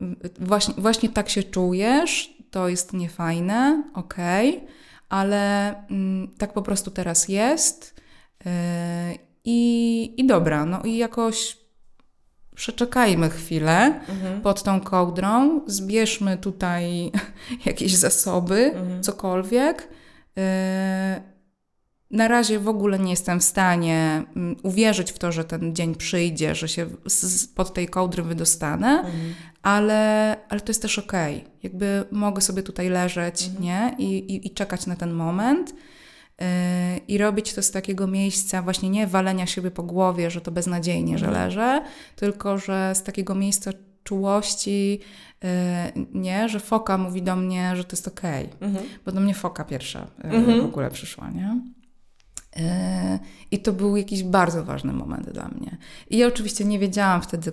yy, właśnie, właśnie tak się czujesz, to jest niefajne, okej. Okay ale mm, tak po prostu teraz jest. Yy, i, I dobra, no i jakoś przeczekajmy chwilę mhm. pod tą kołdrą, zbierzmy tutaj jakieś zasoby, mhm. cokolwiek. Na razie w ogóle nie jestem w stanie mm, uwierzyć w to, że ten dzień przyjdzie, że się pod tej kołdry wydostanę, mhm. ale, ale to jest też okej. Okay. Jakby mogę sobie tutaj leżeć mhm. nie? I, i, I, czekać na ten moment. Yy, I robić to z takiego miejsca, właśnie nie walenia siebie po głowie, że to beznadziejnie, że mhm. leżę, tylko że z takiego miejsca czułości, yy, nie, że foka mówi do mnie, że to jest okej. Okay. Mhm. Bo do mnie foka pierwsza yy, mhm. w ogóle przyszła, nie? I to był jakiś bardzo ważny moment dla mnie. I ja oczywiście nie wiedziałam wtedy,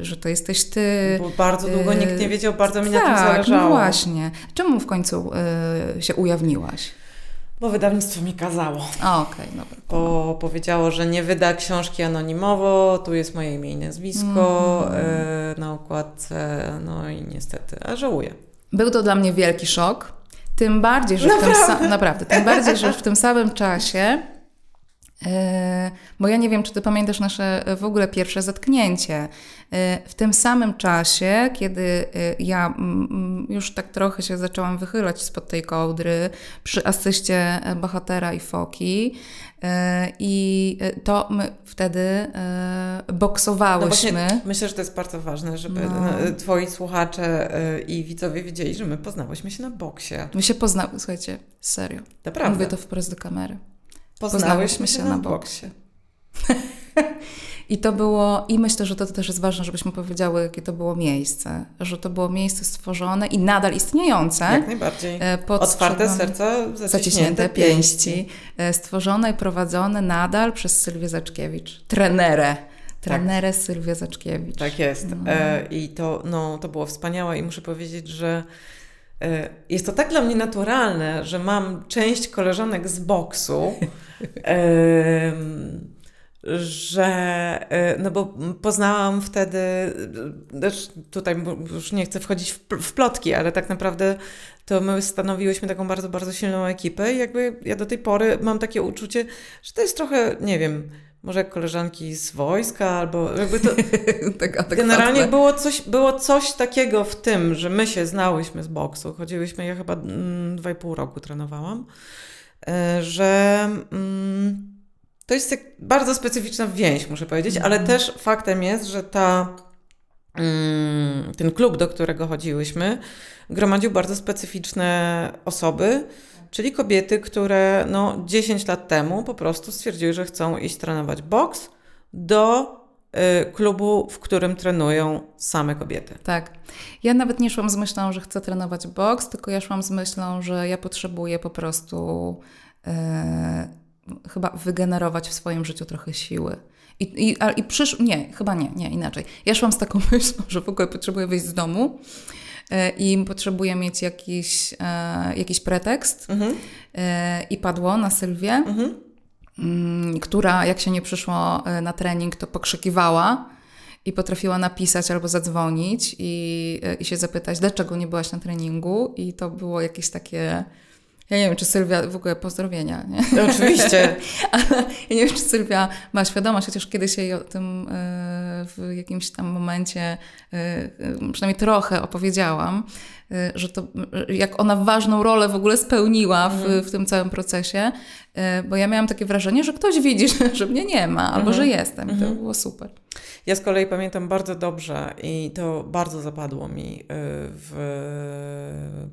y, że to jesteś ty. Bo bardzo długo nikt nie wiedział, bardzo mi tak, na tym tak, zależało. No właśnie. Czemu w końcu y, się ujawniłaś? Bo wydawnictwo mi kazało. Okej, okay, dobra. Bo powiedziało, że nie wyda książki anonimowo, tu jest moje imię i nazwisko mm. na okładce, no i niestety, a żałuję. Był to dla mnie wielki szok. Tym bardziej, że naprawdę? w tym, naprawdę, tym bardziej, że w tym samym czasie e, bo ja nie wiem, czy ty pamiętasz nasze e, w ogóle pierwsze zetknięcie. E, w tym samym czasie, kiedy ja już tak trochę się zaczęłam wychylać spod tej kołdry przy asyście bohatera i foki, i to my wtedy boksowałyśmy. No myślę, że to jest bardzo ważne, żeby no. no. twoi słuchacze i widzowie wiedzieli, że my poznałyśmy się na boksie. My się poznały, słuchajcie, serio. Naprawdę. Mówię to wprost do kamery. Poznałyśmy, się, się na boksie. I to było, i myślę, że to też jest ważne, żebyśmy powiedziały, jakie to było miejsce. Że to było miejsce stworzone i nadal istniejące. Jak najbardziej. E, Otwarte serca, zaciśnięte, zaciśnięte pięści. pięści. E, stworzone i prowadzone nadal przez Sylwię Zaczkiewicz. Trenerę. Trenerę tak. Sylwię Zaczkiewicz. Tak jest. No. E, I to, no, to było wspaniałe i muszę powiedzieć, że jest to tak dla mnie naturalne, że mam część koleżanek z boksu. że, e, no bo poznałam wtedy, też tutaj już nie chcę wchodzić w, plotki, ale tak naprawdę to my stanowiłyśmy taką bardzo, bardzo silną ekipę i jakby ja do tej pory mam takie uczucie, że to jest trochę, nie wiem, może koleżanki z wojska, albo jakby to. tak generalnie było coś, było coś takiego w tym, że my się znałyśmy z boksu. Chodziłyśmy, ja chyba mm, dwa i pół roku trenowałam, e, że. Mm, to jest tak bardzo specyficzna więź, muszę powiedzieć, ale mhm. też faktem jest, że ta mm, ten klub, do którego chodziłyśmy, gromadził bardzo specyficzne osoby, czyli kobiety, które no, 10 lat temu po prostu stwierdziły, że chcą iść trenować boks do y, klubu, w którym trenują same kobiety. Tak. Ja nawet nie szłam z myślą, że chcę trenować boks, tylko ja szłam z myślą, że ja potrzebuję po prostu y, chyba wygenerować w swoim życiu trochę siły. I, i, i przysz... Nie, chyba nie, nie, inaczej. Ja szłam z taką myślą, że w ogóle potrzebuję wyjść z domu e, i potrzebuję mieć jakiś, e, jakiś pretekst. Mhm. E, I padło na Sylwię, mhm. Mm, która jak się nie przyszło na trening, to pokrzykiwała i potrafiła napisać albo zadzwonić i, i się zapytać, dlaczego nie byłaś na treningu. I to było jakieś takie ja nie wiem, czy Sylwia, w ogóle pozdrowienia, nie? No, oczywiście. Ale ja nie wiem, czy Sylwia ma świadomość, chociaż kiedyś jej o tym e, w jakimś tam momencie e, e, przynajmniej trochę opowiedziałam, że to, jak ona ważną rolę w ogóle spełniła w, mhm. w tym całym procesie, bo ja miałam takie wrażenie, że ktoś widzi, że mnie nie ma, albo że mhm. jestem. I to mhm. było super. Ja z kolei pamiętam bardzo dobrze i to bardzo zapadło mi w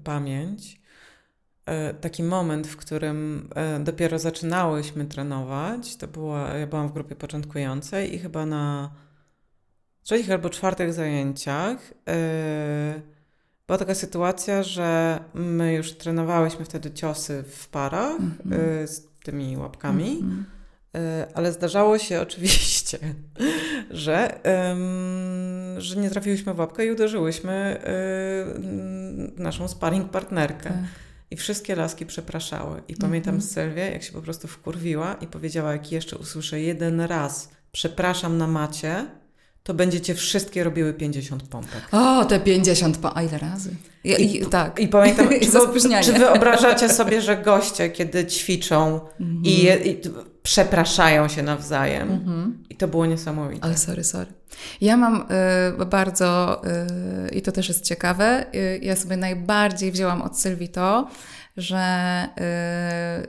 pamięć taki moment, w którym e, dopiero zaczynałyśmy trenować. To była, ja byłam w grupie początkującej i chyba na trzecich albo czwartych zajęciach e, była taka sytuacja, że my już trenowałyśmy wtedy ciosy w parach mm -hmm. z tymi łapkami. Mm -hmm. Ale zdarzało się oczywiście, że, że nie trafiłyśmy w łapkę i uderzyłyśmy naszą sparring partnerkę. Tak. I wszystkie laski przepraszały. I pamiętam -hmm. Sylwię, jak się po prostu wkurwiła i powiedziała, jak jeszcze usłyszę jeden raz przepraszam na macie, to będziecie wszystkie robiły 50 pompek. O, te 50 pompek. A ile razy? I, I, tak. I pamiętam, czy, czy wyobrażacie sobie, że goście, kiedy ćwiczą mm -hmm. i, i, przepraszają się nawzajem. -hmm. I to było niesamowite. Ale sorry, sorry. Ja mam y, bardzo, y, i to też jest ciekawe, y, ja sobie najbardziej wzięłam od Sylwii to, że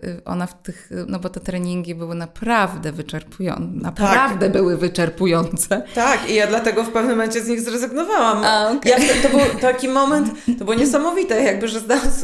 y, ona w tych, no bo te treningi były naprawdę wyczerpujące, naprawdę tak. były wyczerpujące. Tak, i ja dlatego w pewnym momencie z nich zrezygnowałam. A, okay. ja, to był taki moment, to było niesamowite, jakby, że,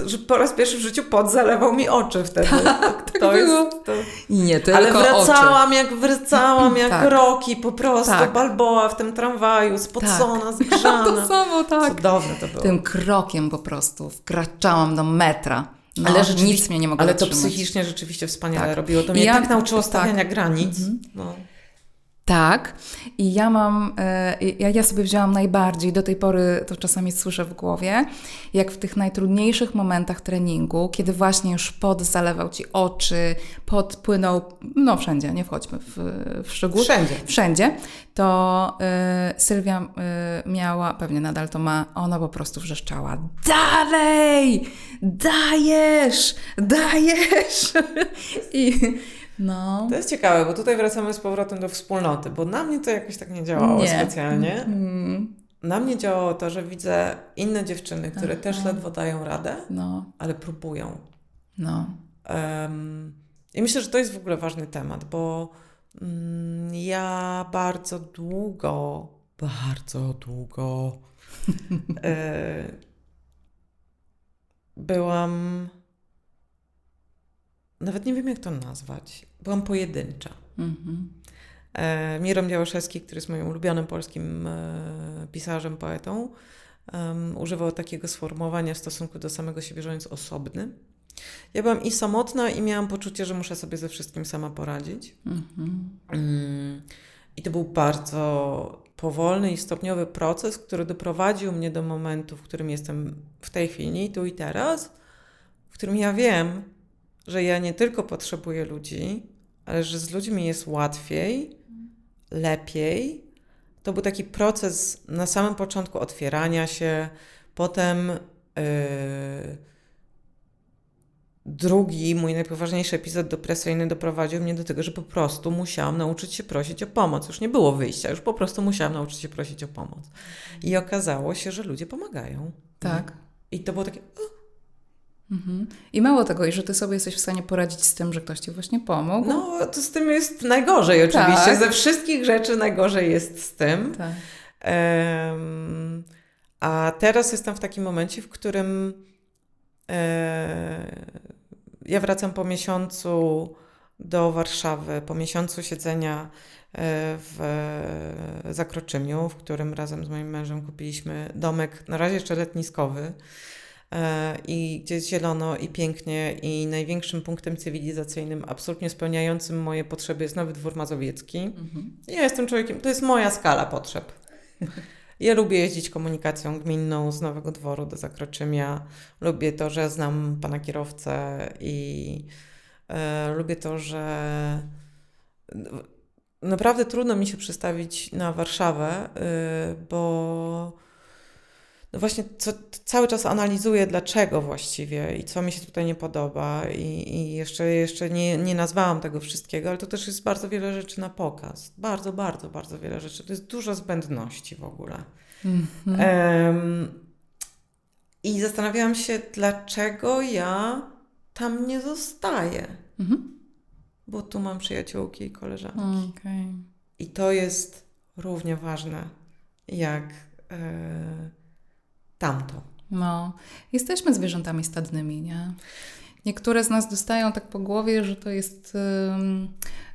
że po raz pierwszy w życiu pot zalewał mi oczy wtedy. Tak, tak to było. Jest, to... Nie tylko Ale wracałam oczy. jak wracałam, jak tak. roki po prostu, tak. Balboa w tym tramwaju, spocona, tak. zgrzana. to samo, tak. Cudowne to było. Tym krokiem po prostu wkraczałam do metra. No, ale nic mnie nie mogło Ale to psychicznie rzeczywiście wspaniale tak. robiło. To mnie ja, tak nauczyło stawiania tak. granic. Mhm. No. Tak. I ja mam, e, ja, ja sobie wzięłam najbardziej, do tej pory to czasami słyszę w głowie, jak w tych najtrudniejszych momentach treningu, kiedy właśnie już pot zalewał ci oczy, pot płynął, no wszędzie, nie wchodźmy w, w szczegóły. Wszędzie. Wszędzie. To y, Sylwia y, miała, pewnie nadal to ma, ona po prostu wrzeszczała, dalej, dajesz, dajesz. I no. To jest ciekawe, bo tutaj wracamy z powrotem do wspólnoty, bo na mnie to jakoś tak nie działało nie. specjalnie. Mm. Na mnie działało to, że widzę inne dziewczyny, które Aha. też ledwo dają radę, no. ale próbują. No. Um, I myślę, że to jest w ogóle ważny temat, bo mm, ja bardzo długo, bardzo długo e, byłam nawet nie wiem jak to nazwać, byłam pojedyncza. Mhm. E, Miron Białoszewski, który jest moim ulubionym polskim e, pisarzem, poetą, um, używał takiego sformułowania w stosunku do samego siebie, że on jest osobny. Ja byłam i samotna, i miałam poczucie, że muszę sobie ze wszystkim sama poradzić. Mhm. Mm, I to był bardzo powolny i stopniowy proces, który doprowadził mnie do momentu, w którym jestem w tej chwili, tu i teraz, w którym ja wiem, że ja nie tylko potrzebuję ludzi, ale że z ludźmi jest łatwiej, lepiej. To był taki proces na samym początku otwierania się, potem yy, drugi, mój najpoważniejszy epizod depresyjny doprowadził mnie do tego, że po prostu musiałam nauczyć się prosić o pomoc. Już nie było wyjścia, już po prostu musiałam nauczyć się prosić o pomoc. I okazało się, że ludzie pomagają. Tak. I to było takie. Mhm. I mało tego, i że ty sobie jesteś w stanie poradzić z tym, że ktoś ci właśnie pomógł. No, to z tym jest najgorzej oczywiście. Tak. Ze wszystkich rzeczy najgorzej jest z tym. Tak. Um, a teraz jestem w takim momencie, w którym e, ja wracam po miesiącu do Warszawy, po miesiącu siedzenia e, w Zakroczymiu, w którym razem z moim mężem kupiliśmy domek, na razie jeszcze letniskowy, e, i gdzie jest zielono i pięknie i największym punktem cywilizacyjnym, absolutnie spełniającym moje potrzeby jest Nowy Dwór Mazowiecki. Mhm. Ja jestem człowiekiem, to jest moja skala potrzeb. Ja lubię jeździć komunikacją gminną z Nowego Dworu do Zakroczymia. Lubię to, że znam pana kierowcę i e, lubię to, że naprawdę trudno mi się przestawić na Warszawę, y, bo no właśnie co, cały czas analizuję, dlaczego właściwie i co mi się tutaj nie podoba i, i jeszcze, jeszcze nie, nie nazwałam tego wszystkiego, ale to też jest bardzo wiele rzeczy na pokaz. Bardzo, bardzo, bardzo wiele rzeczy. To jest dużo zbędności w ogóle. Mm-hmm. Um, I zastanawiałam się, dlaczego ja tam nie zostaję. Mm-hmm. Bo tu mam przyjaciółki i koleżanki. Okay. I to jest równie ważne jak... Yy, tamto. No, jesteśmy zwierzętami stadnymi, nie? Niektóre z nas dostają tak po głowie, że to jest.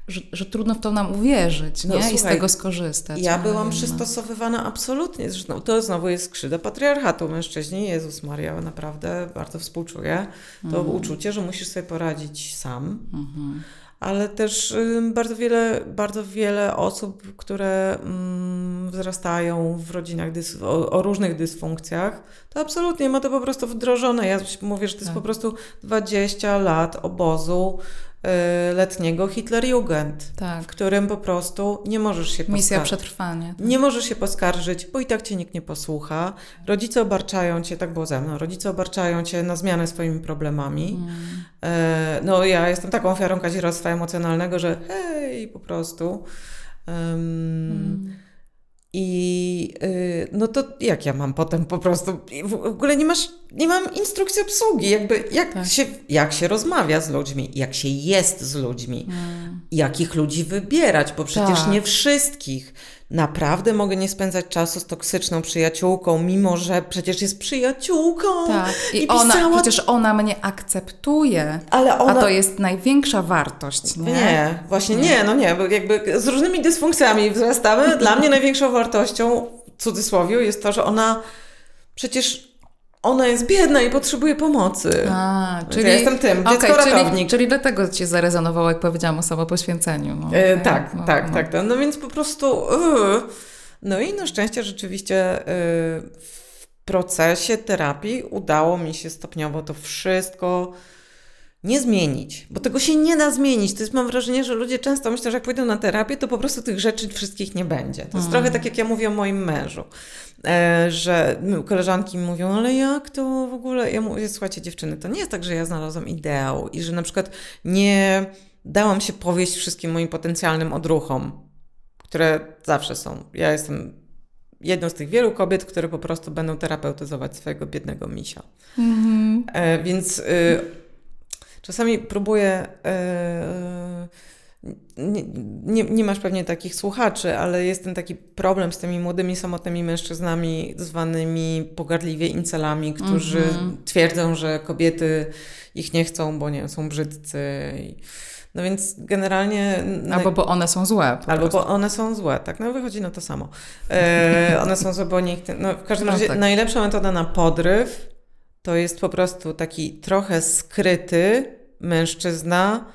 że, że, trudno w to nam uwierzyć no, nie? Słuchaj, i z tego skorzystać. Ja byłam przystosowywana absolutnie. Zresztą to znowu jest skrzydła patriarchatu. Mężczyźni, Jezus Maria, naprawdę bardzo współczuję. To mm. uczucie, że musisz sobie poradzić sam. Mm -hmm ale też bardzo wiele, bardzo wiele osób, które wzrastają w rodzinach o, o, różnych dysfunkcjach, to absolutnie ma to po prostu wdrożone. Ja mówię, że to jest tak. po prostu 20 lat obozu letniego Hitlerjugend, tak. w którym po prostu nie możesz się Misja przetrwania. Tak. Nie możesz się poskarżyć, bo i tak cię nikt nie posłucha. Rodzice obarczają cię, tak było ze mną, rodzice obarczają cię na zmianę swoimi problemami. Mm. E, no ja jestem taką ofiarą kazirodztwa emocjonalnego, że hej, po prostu. Um, mm. I yy, no to jak ja mam potem po prostu, w ogóle nie masz, nie mam instrukcji obsługi, jakby jak, tak. się, jak się rozmawia z ludźmi, jak się jest z ludźmi, hmm. jakich ludzi wybierać, bo przecież tak. nie wszystkich naprawdę mogę nie spędzać czasu z toksyczną przyjaciółką, mimo że przecież jest przyjaciółką. Tak. I, I ona, pisała... przecież ona mnie akceptuje. Ale ona... A to jest największa wartość, nie? Nie, właśnie nie, nie no nie, bo jakby z różnymi dysfunkcjami wzrastamy. Dla mnie największą wartością, w cudzysłowie, jest to, że ona przecież ona jest biedna i potrzebuje pomocy. A, czyli ja jestem tym, dziecko okay, ratownik. Czyli, czyli dlatego ci zarezonowało, jak powiedziałam o samopoświęceniu. No, e, tak, no, tak, no. tak, tak. No więc po prostu... Yy. No i na szczęście rzeczywiście yy, w procesie terapii udało mi się stopniowo to wszystko nie zmienić, bo tego się nie da zmienić. To jest, mam wrażenie, że ludzie często myślą, że jak pójdą na terapię, to po prostu tych rzeczy wszystkich nie będzie. To jest mm. trochę tak, jak ja mówię o moim mężu, e, że no, koleżanki mi mówią, ale jak to w ogóle? Ja mówię, słuchajcie dziewczyny, to nie jest tak, że ja znalazłam ideał i że na przykład nie dałam się powieść wszystkim moim potencjalnym odruchom, które zawsze są. Ja jestem jedną z tych wielu kobiet, które po prostu będą terapeutyzować swojego biednego misia. Mm -hmm. więc... Y, Czasami próbuję. Yy, nie, nie, nie, masz pewnie takich słuchaczy, ale jest ten taki problem z tymi młodymi, samotnymi mężczyznami, zwanymi pogardliwie incelami, którzy mm-hmm. twierdzą, że kobiety ich nie chcą, bo nie są brzydcy. No więc generalnie. Albo bo one są złe. Albo prostu. bo one są złe, tak. No wychodzi na to samo. E, one są złe, bo nikt. No w każdym no razie tak. najlepsza metoda na podryw to jest po prostu taki trochę skryty mężczyzna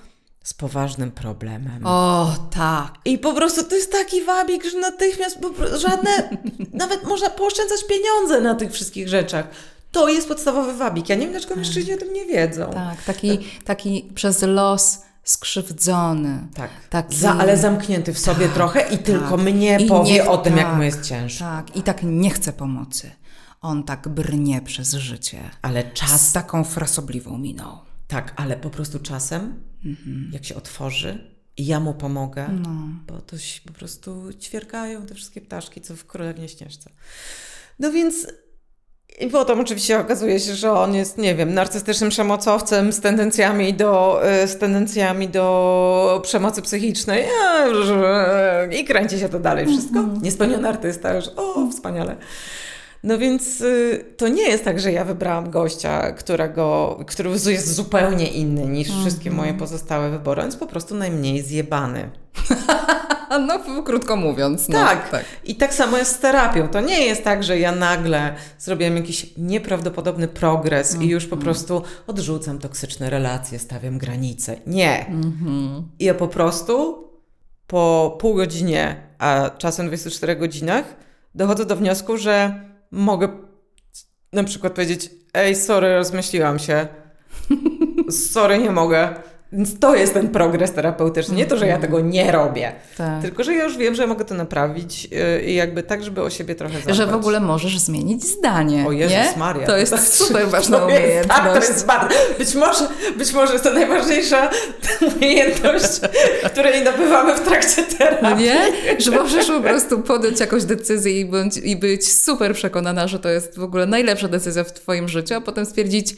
z poważnym problemem. O, tak. I po prostu to jest taki wabik, że natychmiast żadne, nawet można pooszczędzać pieniądze na tych wszystkich rzeczach. To jest podstawowy wabik. Ja nie wiem, dlaczego mężczyźni o tym nie wiedzą. Tak, taki, taki przez los skrzywdzony. Tak, taki... Za, ale zamknięty w sobie tak, trochę i tak. tylko mnie I powie nie, o tym, tak, jak mu jest ciężko. Tak, i tak nie chce pomocy. On tak brnie przez życie. Ale czas... Z taką frasobliwą miną. Tak, ale po prostu czasem, mhm. jak się otworzy i ja mu pomogę, no. bo to się po prostu ćwierkają te wszystkie ptaszki, co w Królewnie Śnieżce. No więc I potem oczywiście okazuje się, że on jest, nie wiem, narcystycznym przemocowcem z tendencjami do, y, z tendencjami do przemocy psychicznej i kręci się to dalej wszystko. Mhm. Niespełniony artysta już, o, wspaniale. No więc y, to nie jest tak, że ja wybrałam gościa, którego, który jest zupełnie inny niż -hmm. wszystkie moje pozostałe wybory. On jest po prostu najmniej zjebany. no, krótko mówiąc. No, tak. tak. I tak samo jest z terapią. To nie jest tak, że ja nagle zrobiłam jakiś nieprawdopodobny progres mm -hmm. i już po mhm. prostu odrzucam toksyczne relacje, stawiam granice. Nie. Mm -hmm. Ja po prostu po pół godzinie, a czasem 24 godzinach dochodzę do wniosku, że mogę na przykład powiedzieć, ej, sorry, rozmyśliłam się. Sorry, nie mogę. Więc to jest ten progres terapeutyczny. Nie to, że ja mhm. tego nie robię, tak. tylko że ja już wiem, że mogę to naprawić y, i jakby tak, żeby o siebie trochę zadbać. Że w ogóle możesz zmienić zdanie. O Jezus nie? Maria. To jest super ważna to umiejętność. Jest, tak, to jest bardzo, być, może, być może jest to najważniejsza umiejętność, której nabywamy w trakcie terapii. Nie? Że możesz po prostu podjąć jakąś decyzję i, bądź, i być super przekonana, że to jest w ogóle najlepsza decyzja w Twoim życiu, a potem stwierdzić,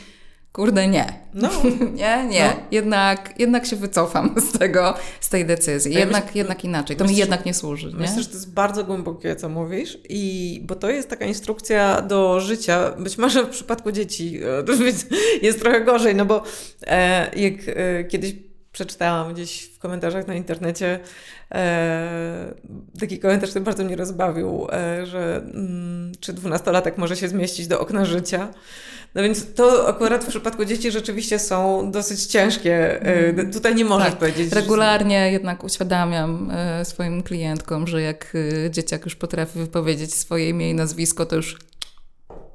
kurde nie. No. nie, nie. No. Jednak, jednak się wycofam z tego, z tej decyzji. Jednak, myślę, jednak inaczej. To myślę, mi jednak nie służy. Nie? Myślę, że to jest bardzo głębokie, co mówisz, i bo to jest taka instrukcja do życia. Być może w przypadku dzieci e, jest trochę gorzej, no bo e, jak e, kiedyś przeczytałam gdzieś w komentarzach na internecie e, taki komentarz, który bardzo mnie rozbawił, e, że mm, czy dwunastolatek może się zmieścić do okna życia. No więc to akurat w przypadku dzieci rzeczywiście są dosyć ciężkie. Mm. Tutaj nie możesz tak, powiedzieć. Regularnie że... jednak uświadamiam e, swoim klientkom, że jak e, dzieciak już potrafi wypowiedzieć swoje imię i nazwisko, to już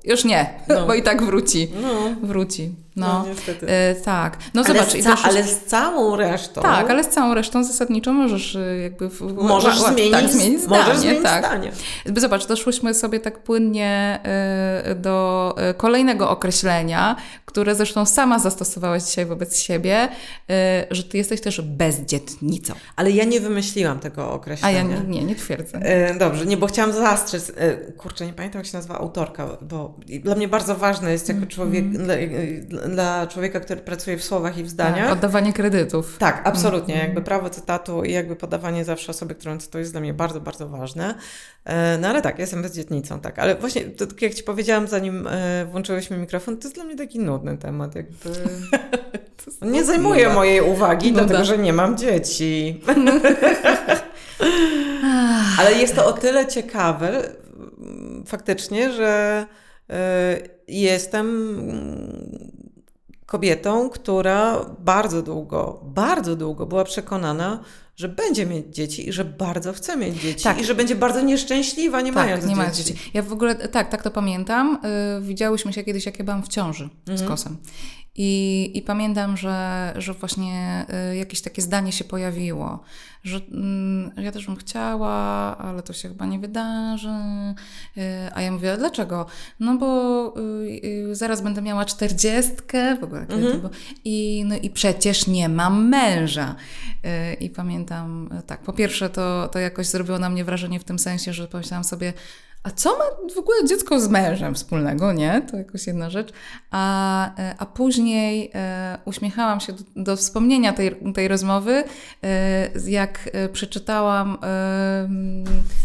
już nie, no. bo i tak wróci. No. Wróci. No, no niestety. E, tak. No ale zobacz. Z ca- ale z całą resztą. Tak, ale z całą resztą zasadniczo możesz y, jakby... W, możesz w, zmienić, tak, zmienić zdanie. Możesz zmienić tak. zdanie. Zobacz, doszłyśmy sobie tak płynnie y, do y, kolejnego określenia, które zresztą sama zastosowałaś dzisiaj wobec siebie, y, że ty jesteś też bezdzietnicą. Ale ja nie wymyśliłam tego określenia. A ja nie, nie, nie twierdzę. Y, dobrze, nie, bo chciałam zastrzyc. Y, kurczę, nie pamiętam jak się nazywa autorka, bo dla mnie bardzo ważne jest jako człowiek, mm. dla, dla, człowieka, który pracuje w słowach i w zdaniach. Tak, oddawanie kredytów. Tak, absolutnie. Mm. Jakby prawo cytatu i jakby podawanie zawsze osobie, którą to jest dla mnie bardzo, bardzo ważne. No ale tak, jestem bezdzietnicą, tak. Ale właśnie, to, jak Ci powiedziałam, zanim włączyłyśmy mikrofon, to jest dla mnie taki nudny temat, jakby. nie zajmuje mojej uwagi, no dlatego że nie mam dzieci. Ale jest to o tyle ciekawe faktycznie, że y, jestem kobietą, która bardzo długo, bardzo długo była przekonana, że będzie mieć dzieci i że bardzo chce mieć dzieci tak. i że będzie bardzo nieszczęśliwa nie tak, mając nie dzieci. dzieci. Ja w ogóle, tak, tak to pamiętam. Yy, widziałyśmy się kiedyś, jak ja byłam w ciąży mhm. z kosem. I, I pamiętam, że, że właśnie y, jakieś takie zdanie się pojawiło, że y, ja też bym chciała, ale to się chyba nie wydarzy. Y, a ja mówię, dlaczego? No bo y, zaraz będę miała czterdziestkę, w ogóle mhm. było, i, no, i przecież nie mam męża. I pamiętam, tak, po pierwsze to, to jakoś zrobiło na mnie wrażenie w tym sensie, że pomyślałam sobie, a co ma w ogóle dziecko z mężem wspólnego, nie? To jakoś jedna rzecz. A, e, a później e, uśmiechałam się do, do, wspomnienia tej, tej rozmowy, e, jak e, przeczytałam e,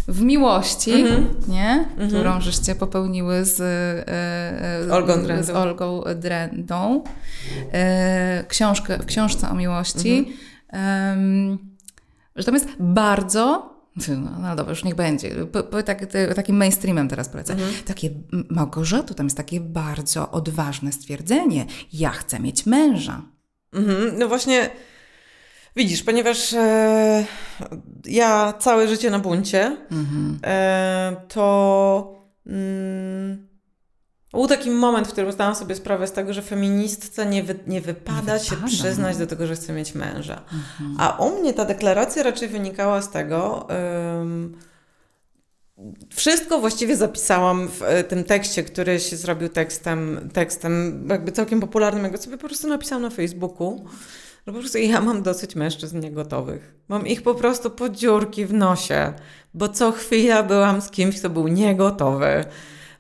w Miłości, mm -hmm. nie? Mm -hmm. Którą żeście popełniły z, e, Olgą z Olgą Drendą. książkę, w książce o miłości. Mm -hmm. że tam jest bardzo no, no dobra, już niech będzie. Po, po, tak, te, takim mainstreamem teraz polecę. Mhm. Takie, Małgorzato, tam jest takie bardzo odważne stwierdzenie. Ja chcę mieć męża. Mhm. No właśnie, widzisz, ponieważ e, ja całe życie na buncie, mhm. e, to... Mm, był taki moment, w którym zdałam sobie sprawę z tego, że feministce nie, wy, nie wypada nie się wypada, przyznać no. do tego, że chce mieć męża. Mhm. A u mnie ta deklaracja raczej wynikała z tego, um, wszystko właściwie zapisałam w e, tym tekście, który się zrobił tekstem, tekstem jakby całkiem popularnym, jak go sobie po prostu napisałam na Facebooku. Że po prostu ja mam dosyć mężczyzn niegotowych. Mam ich po prostu po dziurki w nosie, bo co chwila byłam z kimś, kto był niegotowy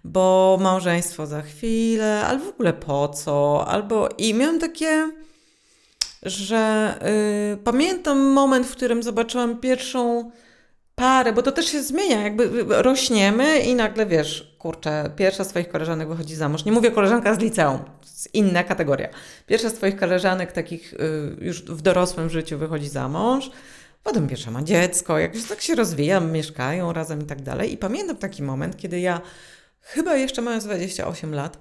bo małżeństwo za chwilę, albo w ogóle po co, albo i miałam takie, że y, pamiętam moment, w którym zobaczyłam pierwszą parę, bo to też się zmienia, jakby rośniemy i nagle wiesz, kurczę, pierwsza z Twoich koleżanek wychodzi za mąż. Nie mówię koleżanka z liceum, z inna kategoria. Pierwsza z Twoich koleżanek takich y, już w dorosłym życiu wychodzi za mąż, potem pierwsza ma dziecko, jakoś tak się rozwija, mieszkają razem i tak dalej. I pamiętam taki moment, kiedy ja chyba jeszcze mając 28 lat,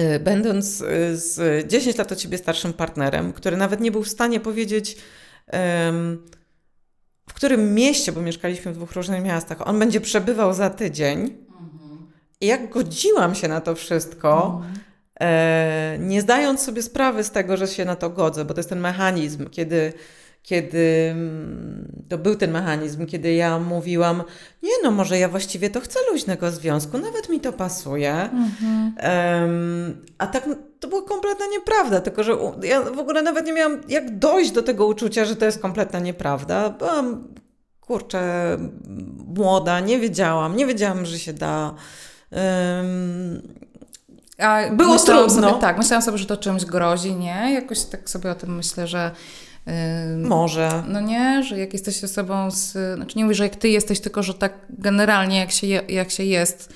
y, będąc y, z 10 lat od Ciebie starszym partnerem, który nawet nie był w stanie powiedzieć w którym mieście, bo mieszkaliśmy w dwóch różnych miastach, on będzie przebywał za tydzień. I jak godziłam się na to wszystko, e, nie zdając sobie sprawy z tego, że się na to godzę, bo to jest ten mechanizm, kiedy kiedy mm, to był ten mechanizm, kiedy ja mówiłam, nie no, może ja właściwie to chcę luźnego związku, nawet mi to pasuje. Mhm. Um, a tak to była kompletna nieprawda, tylko że ja w ogóle nawet nie miałam jak dojść do tego uczucia, że to jest kompletna nieprawda. Byłam, kurczę, młoda, nie wiedziałam, nie wiedziałam, że się da. Um, a było trudno. Sobie, tak, myślałam sobie, że to czymś grozi, nie? Jakoś tak sobie o tym myślę, że może. No nie, że jak jesteś osobą z... Znaczy nie mówię, że jak ty jesteś, tylko że tak generalnie jak się, je, jak się jest,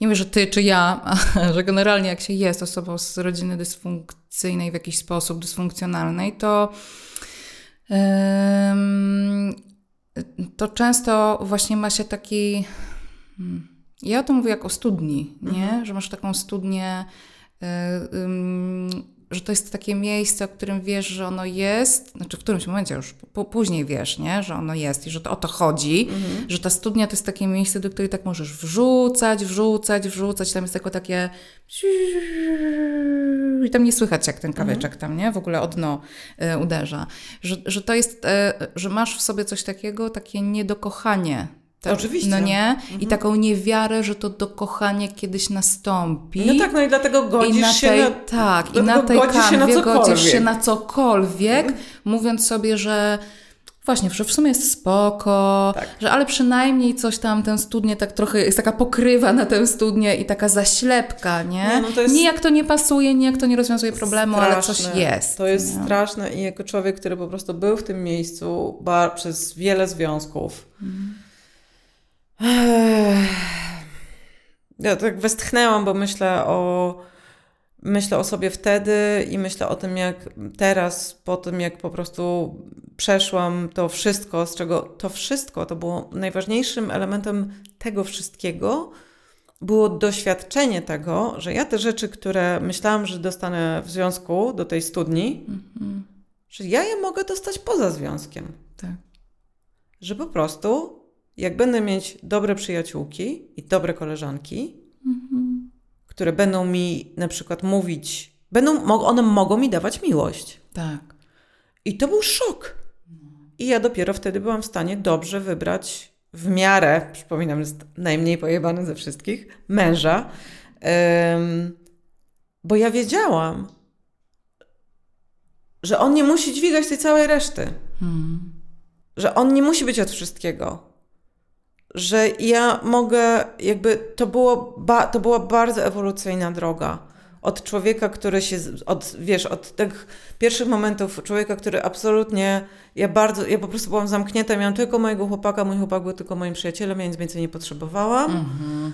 nie mówię, że ty czy ja, że generalnie jak się jest osobą z rodziny dysfunkcyjnej w jakiś sposób, dysfunkcjonalnej, to to często właśnie ma się taki... Hmm, ja o tym mówię jak o studni, nie? Mhm. Że masz taką studnię że to jest takie miejsce, o którym wiesz, że ono jest, znaczy w którymś momencie już później wiesz, nie? że ono jest i że to o to chodzi, mhm. że ta studnia to jest takie miejsce, do której tak możesz wrzucać, wrzucać, wrzucać, tam jest tylko takie i tam nie słychać jak ten kawyczek mhm. tam, nie? W ogóle o dno y, uderza. Że, że to jest, y, że masz w sobie coś takiego, takie niedokochanie tak, Oczywiście. No nie? Mhm. I taką niewiarę, że to dokochanie kiedyś nastąpi. No tak, no i dlatego godzisz I na tej, się na, Tak, i na tej kanwie się godzisz się na cokolwiek, mhm. mówiąc sobie, że Właśnie, że w sumie jest spoko, tak. że ale przynajmniej coś tam, ten studnie tak trochę, jest taka pokrywa na tę studnię i taka zaślepka, nie? nie, no jest... nie jak to nie pasuje, nie jak to nie rozwiązuje problemu, straszne. ale coś jest. To jest nie? straszne i jako człowiek, który po prostu był w tym miejscu przez wiele związków, mhm ja tak westchnęłam, bo myślę o, myślę o sobie wtedy i myślę o tym, jak teraz, po tym, jak po prostu przeszłam to wszystko, z czego to wszystko, to było najważniejszym elementem tego wszystkiego, było doświadczenie tego, że ja te rzeczy, które myślałam, że dostanę w związku do tej studni, mm-hmm. że ja je mogę dostać poza związkiem. Tak. Że po prostu jak będę mieć dobre przyjaciółki i dobre koleżanki, mhm. które będą mi na przykład mówić, będą, one mogą mi dawać miłość. Tak. I to był szok. I ja dopiero wtedy byłam w stanie dobrze wybrać w miarę, przypominam, jest najmniej pojebany ze wszystkich, męża. Um, bo ja wiedziałam, że on nie musi dźwigać tej całej reszty. Hmm. Że on nie musi być od wszystkiego że ja mogę, jakby to, było ba, to była bardzo ewolucyjna droga. Od człowieka, który się, od, wiesz, od tych pierwszych momentów człowieka, który absolutnie, ja bardzo, ja po prostu byłam zamknięta, miałam tylko mojego chłopaka, mój chłopak był tylko moim przyjacielem, ja nic więcej nie potrzebowałam. Mhm.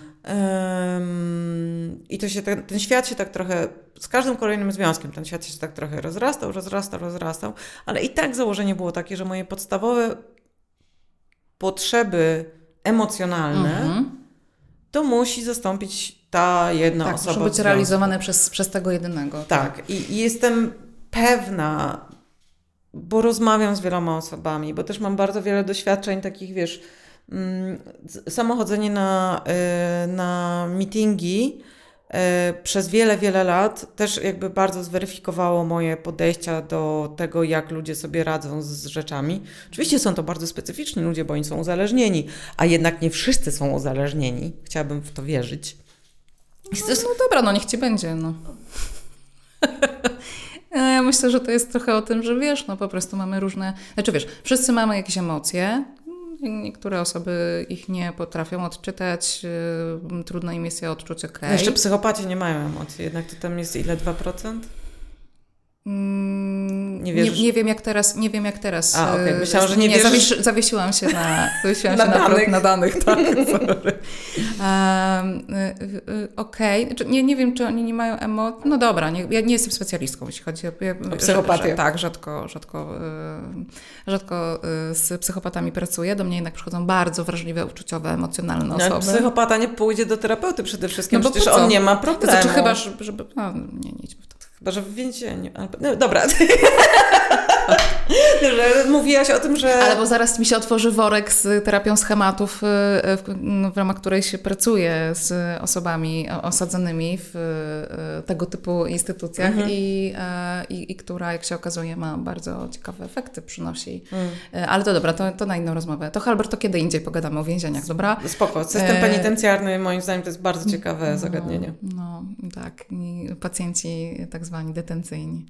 Um, I to się, ten, ten świat się tak trochę, z każdym kolejnym związkiem ten świat się tak trochę rozrastał, rozrastał, rozrastał, ale i tak założenie było takie, że moje podstawowe potrzeby emocjonalne, mhm. to musi zastąpić ta jedna tak, osoba. Muszą być realizowane przez, przez tego jedynego. Tak. tak, I, i jestem pewna, bo rozmawiam z wieloma osobami, bo też mam bardzo wiele doświadczeń takich, wiesz, mm, samochodzenie na, y, na meetingi przez wiele, wiele lat też jakby bardzo zweryfikowało moje podejścia do tego, jak ludzie sobie radzą z rzeczami. Oczywiście są to bardzo specyficzni ludzie, bo oni są uzależnieni, a jednak nie wszyscy są uzależnieni. Chciałabym w to wierzyć. No, no dobra, no niech ci będzie. No. Ja myślę, że to jest trochę o tym, że wiesz, no po prostu mamy różne. Znaczy wiesz, wszyscy mamy jakieś emocje, niektóre osoby ich nie potrafią odczytać, y, trudno im jest je odczuć, okej. Okay. Jeszcze psychopaci nie mają emocji, jednak to tam jest ile, 2%? Mm, nie, nie, nie, wiem jak teraz, nie wiem jak teraz. A, okay. Myślałam, że nie, nie wierzysz... zawiesiłam się na, zawiesiłam na, się danych. na, na danych. Tak, um, Okej, okay. Znaczy, nie, nie wiem, czy oni nie mają emocji. No dobra, nie, ja nie jestem specjalistką, jeśli chodzi o, o psychopatię. tak, rzadko, rzadko, rzadko z psychopatami pracuję. Do mnie jednak przychodzą bardzo wrażliwe, uczuciowe, emocjonalne no, osoby. No, psychopata nie pójdzie do terapeuty przede wszystkim, no bo przecież on nie ma problemu. To znaczy chyba, żeby... No, nie, nie idźmy w. Chyba, że w więzieniu. No dobra. że mówiłaś o tym, że... Ale bo zaraz mi się otworzy worek z terapią schematów, y, w, no, w ramach której się pracuje z osobami osadzonymi w y, tego typu instytucjach mhm. i, e, i, i, która, jak się okazuje, ma bardzo ciekawe efekty, przynosi. Mhm. Ale to dobra, to, to na inną rozmowę. To Halbert, to kiedy indziej pogadamy o więzieniach, dobra? Spoko. System e, penitencjarny, moim zdaniem, to jest bardzo ciekawe no, zagadnienie. No, tak. I pacjenci tak zwani detencyjni.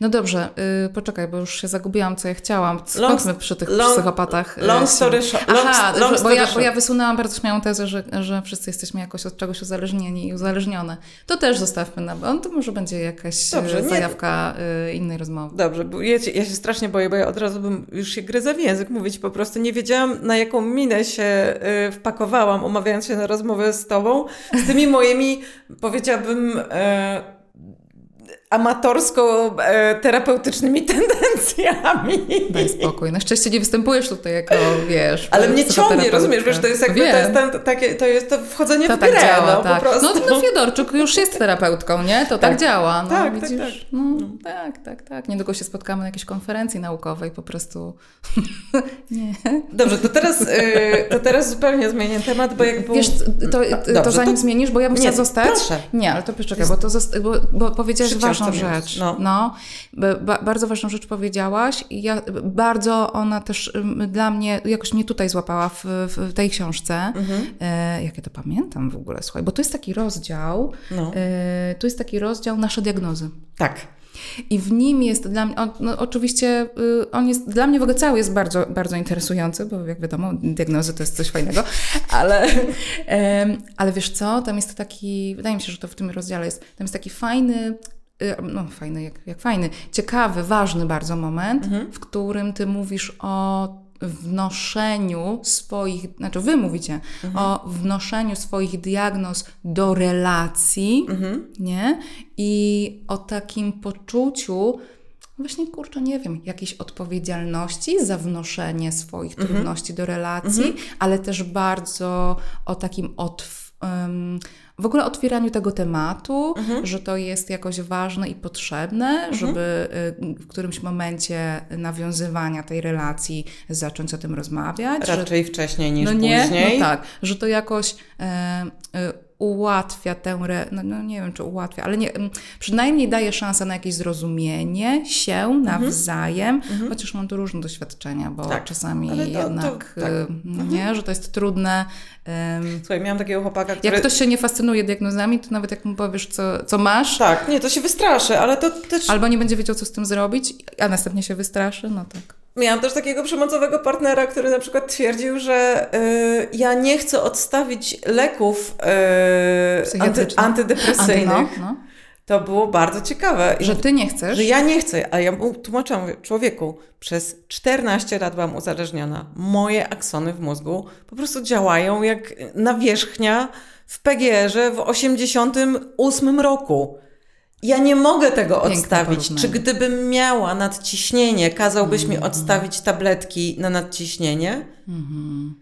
No dobrze, poczekaj, bo już się zagubiłam, co ja chciałam. Skończmy przy tych long, psychopatach. Y, long story short. Aha, long, bo, ja, bo ja wysunęłam bardzo śmiałą tezę, że, że wszyscy jesteśmy jakoś od czegoś uzależnieni i uzależnione. To też zostawmy na... On to może będzie jakaś y, Dobrze, zajawka nie. innej rozmowy. Dobrze, bo ja, ja, się strasznie boję, bo ja od razu bym już się gryzę w język mówić po prostu. Nie wiedziałam, na jaką minę się y, wpakowałam, umawiając się na rozmowę z tobą, z tymi moimi, powiedziałabym... Y, amatorsko-terapeutycznymi tendencjami. Daj spokój. Na szczęście nie występujesz tutaj jako, wiesz... Ale mnie ciągnie, rozumiesz, wiesz, to jest jakby, to jest, ten, takie, to jest to wchodzenie to w grę, tak działa, no, tak. po prostu. No, no Fiodorczuk już jest terapeutką, nie? To tak, tak działa. No, tak, widzisz? tak, tak. No, tak, tak, tak. Niedługo się spotkamy na jakiejś konferencji naukowej, po prostu... nie. Dobrze, to teraz, yy, to teraz zupełnie zmienię temat, bo jak Wiesz, to, Dobrze, to zanim to... zmienisz, bo ja bym chciała zostać... Proszę. Nie, ale to poczekaj, bo, to zosta- bo, bo powiedziałaś ważną rzecz. No. no ba bardzo ważną rzecz powiedziałaś i ja, bardzo ona też dla mnie, jakoś mnie tutaj złapała w, w tej książce. Mhm. E, jak ja to pamiętam w ogóle, słuchaj, bo to jest taki rozdział, no. e, tu jest taki rozdział nasze diagnozy. Tak. I w nim jest dla mnie, on, no oczywiście y, on jest, dla mnie w ogóle cały jest bardzo, bardzo interesujący, bo jak wiadomo, diagnozy to jest coś fajnego, ale, ale wiesz co, tam jest taki, wydaje mi się, że to w tym rozdziale jest, tam jest taki fajny no fajny, jak, jak fajny, ciekawy, ważny bardzo moment, mhm. w którym ty mówisz o wnoszeniu swoich, znaczy wy mówicie mhm. o wnoszeniu swoich diagnoz do relacji, mhm. nie? I o takim poczuciu, właśnie kurczę, nie wiem, jakiejś odpowiedzialności za wnoszenie swoich mhm. trudności do relacji, mhm. ale też bardzo o takim otwarciu w ogóle otwieraniu tego tematu, mhm. że to jest jakoś ważne i potrzebne, mhm. żeby y, w którymś momencie nawiązywania tej relacji zacząć o tym rozmawiać. Raczej że, wcześniej niż no nie, później. No tak, że to jakoś e, e, ułatwia tę, re, no, no, nie wiem czy ułatwia, ale nie, przynajmniej daje szansę na jakieś zrozumienie się mhm. nawzajem, mhm. chociaż mam tu różne doświadczenia, bo tak. czasami to, jednak, to, tak. no mhm. nie, że to jest trudne. Um, Słuchaj, miałam takiego chłopaka, który... Jak ktoś się nie fascynuje diagnozami, to nawet jak mu powiesz, co, co masz... Tak, nie, to się wystraszy, ale to też... Albo nie będzie wiedział, co z tym zrobić, a następnie się wystraszy, no tak. Miałam też takiego przemocowego partnera, który na przykład twierdził, że y, ja nie chcę odstawić leków y, anty, antydepresyjnych. Anty, no, no. To było bardzo ciekawe. Że ty nie chcesz? Że ja nie chcę, a ja mu tłumaczyłam, mówię, człowieku, przez 14 lat byłam uzależniona. Moje aksony w mózgu po prostu działają jak nawierzchnia w PGR-ze w 88 roku. Ja nie mogę tego Piękne odstawić. Czy gdybym miała nadciśnienie, kazałbyś mm mi mhm. odstawić tabletki na nadciśnienie? Mm.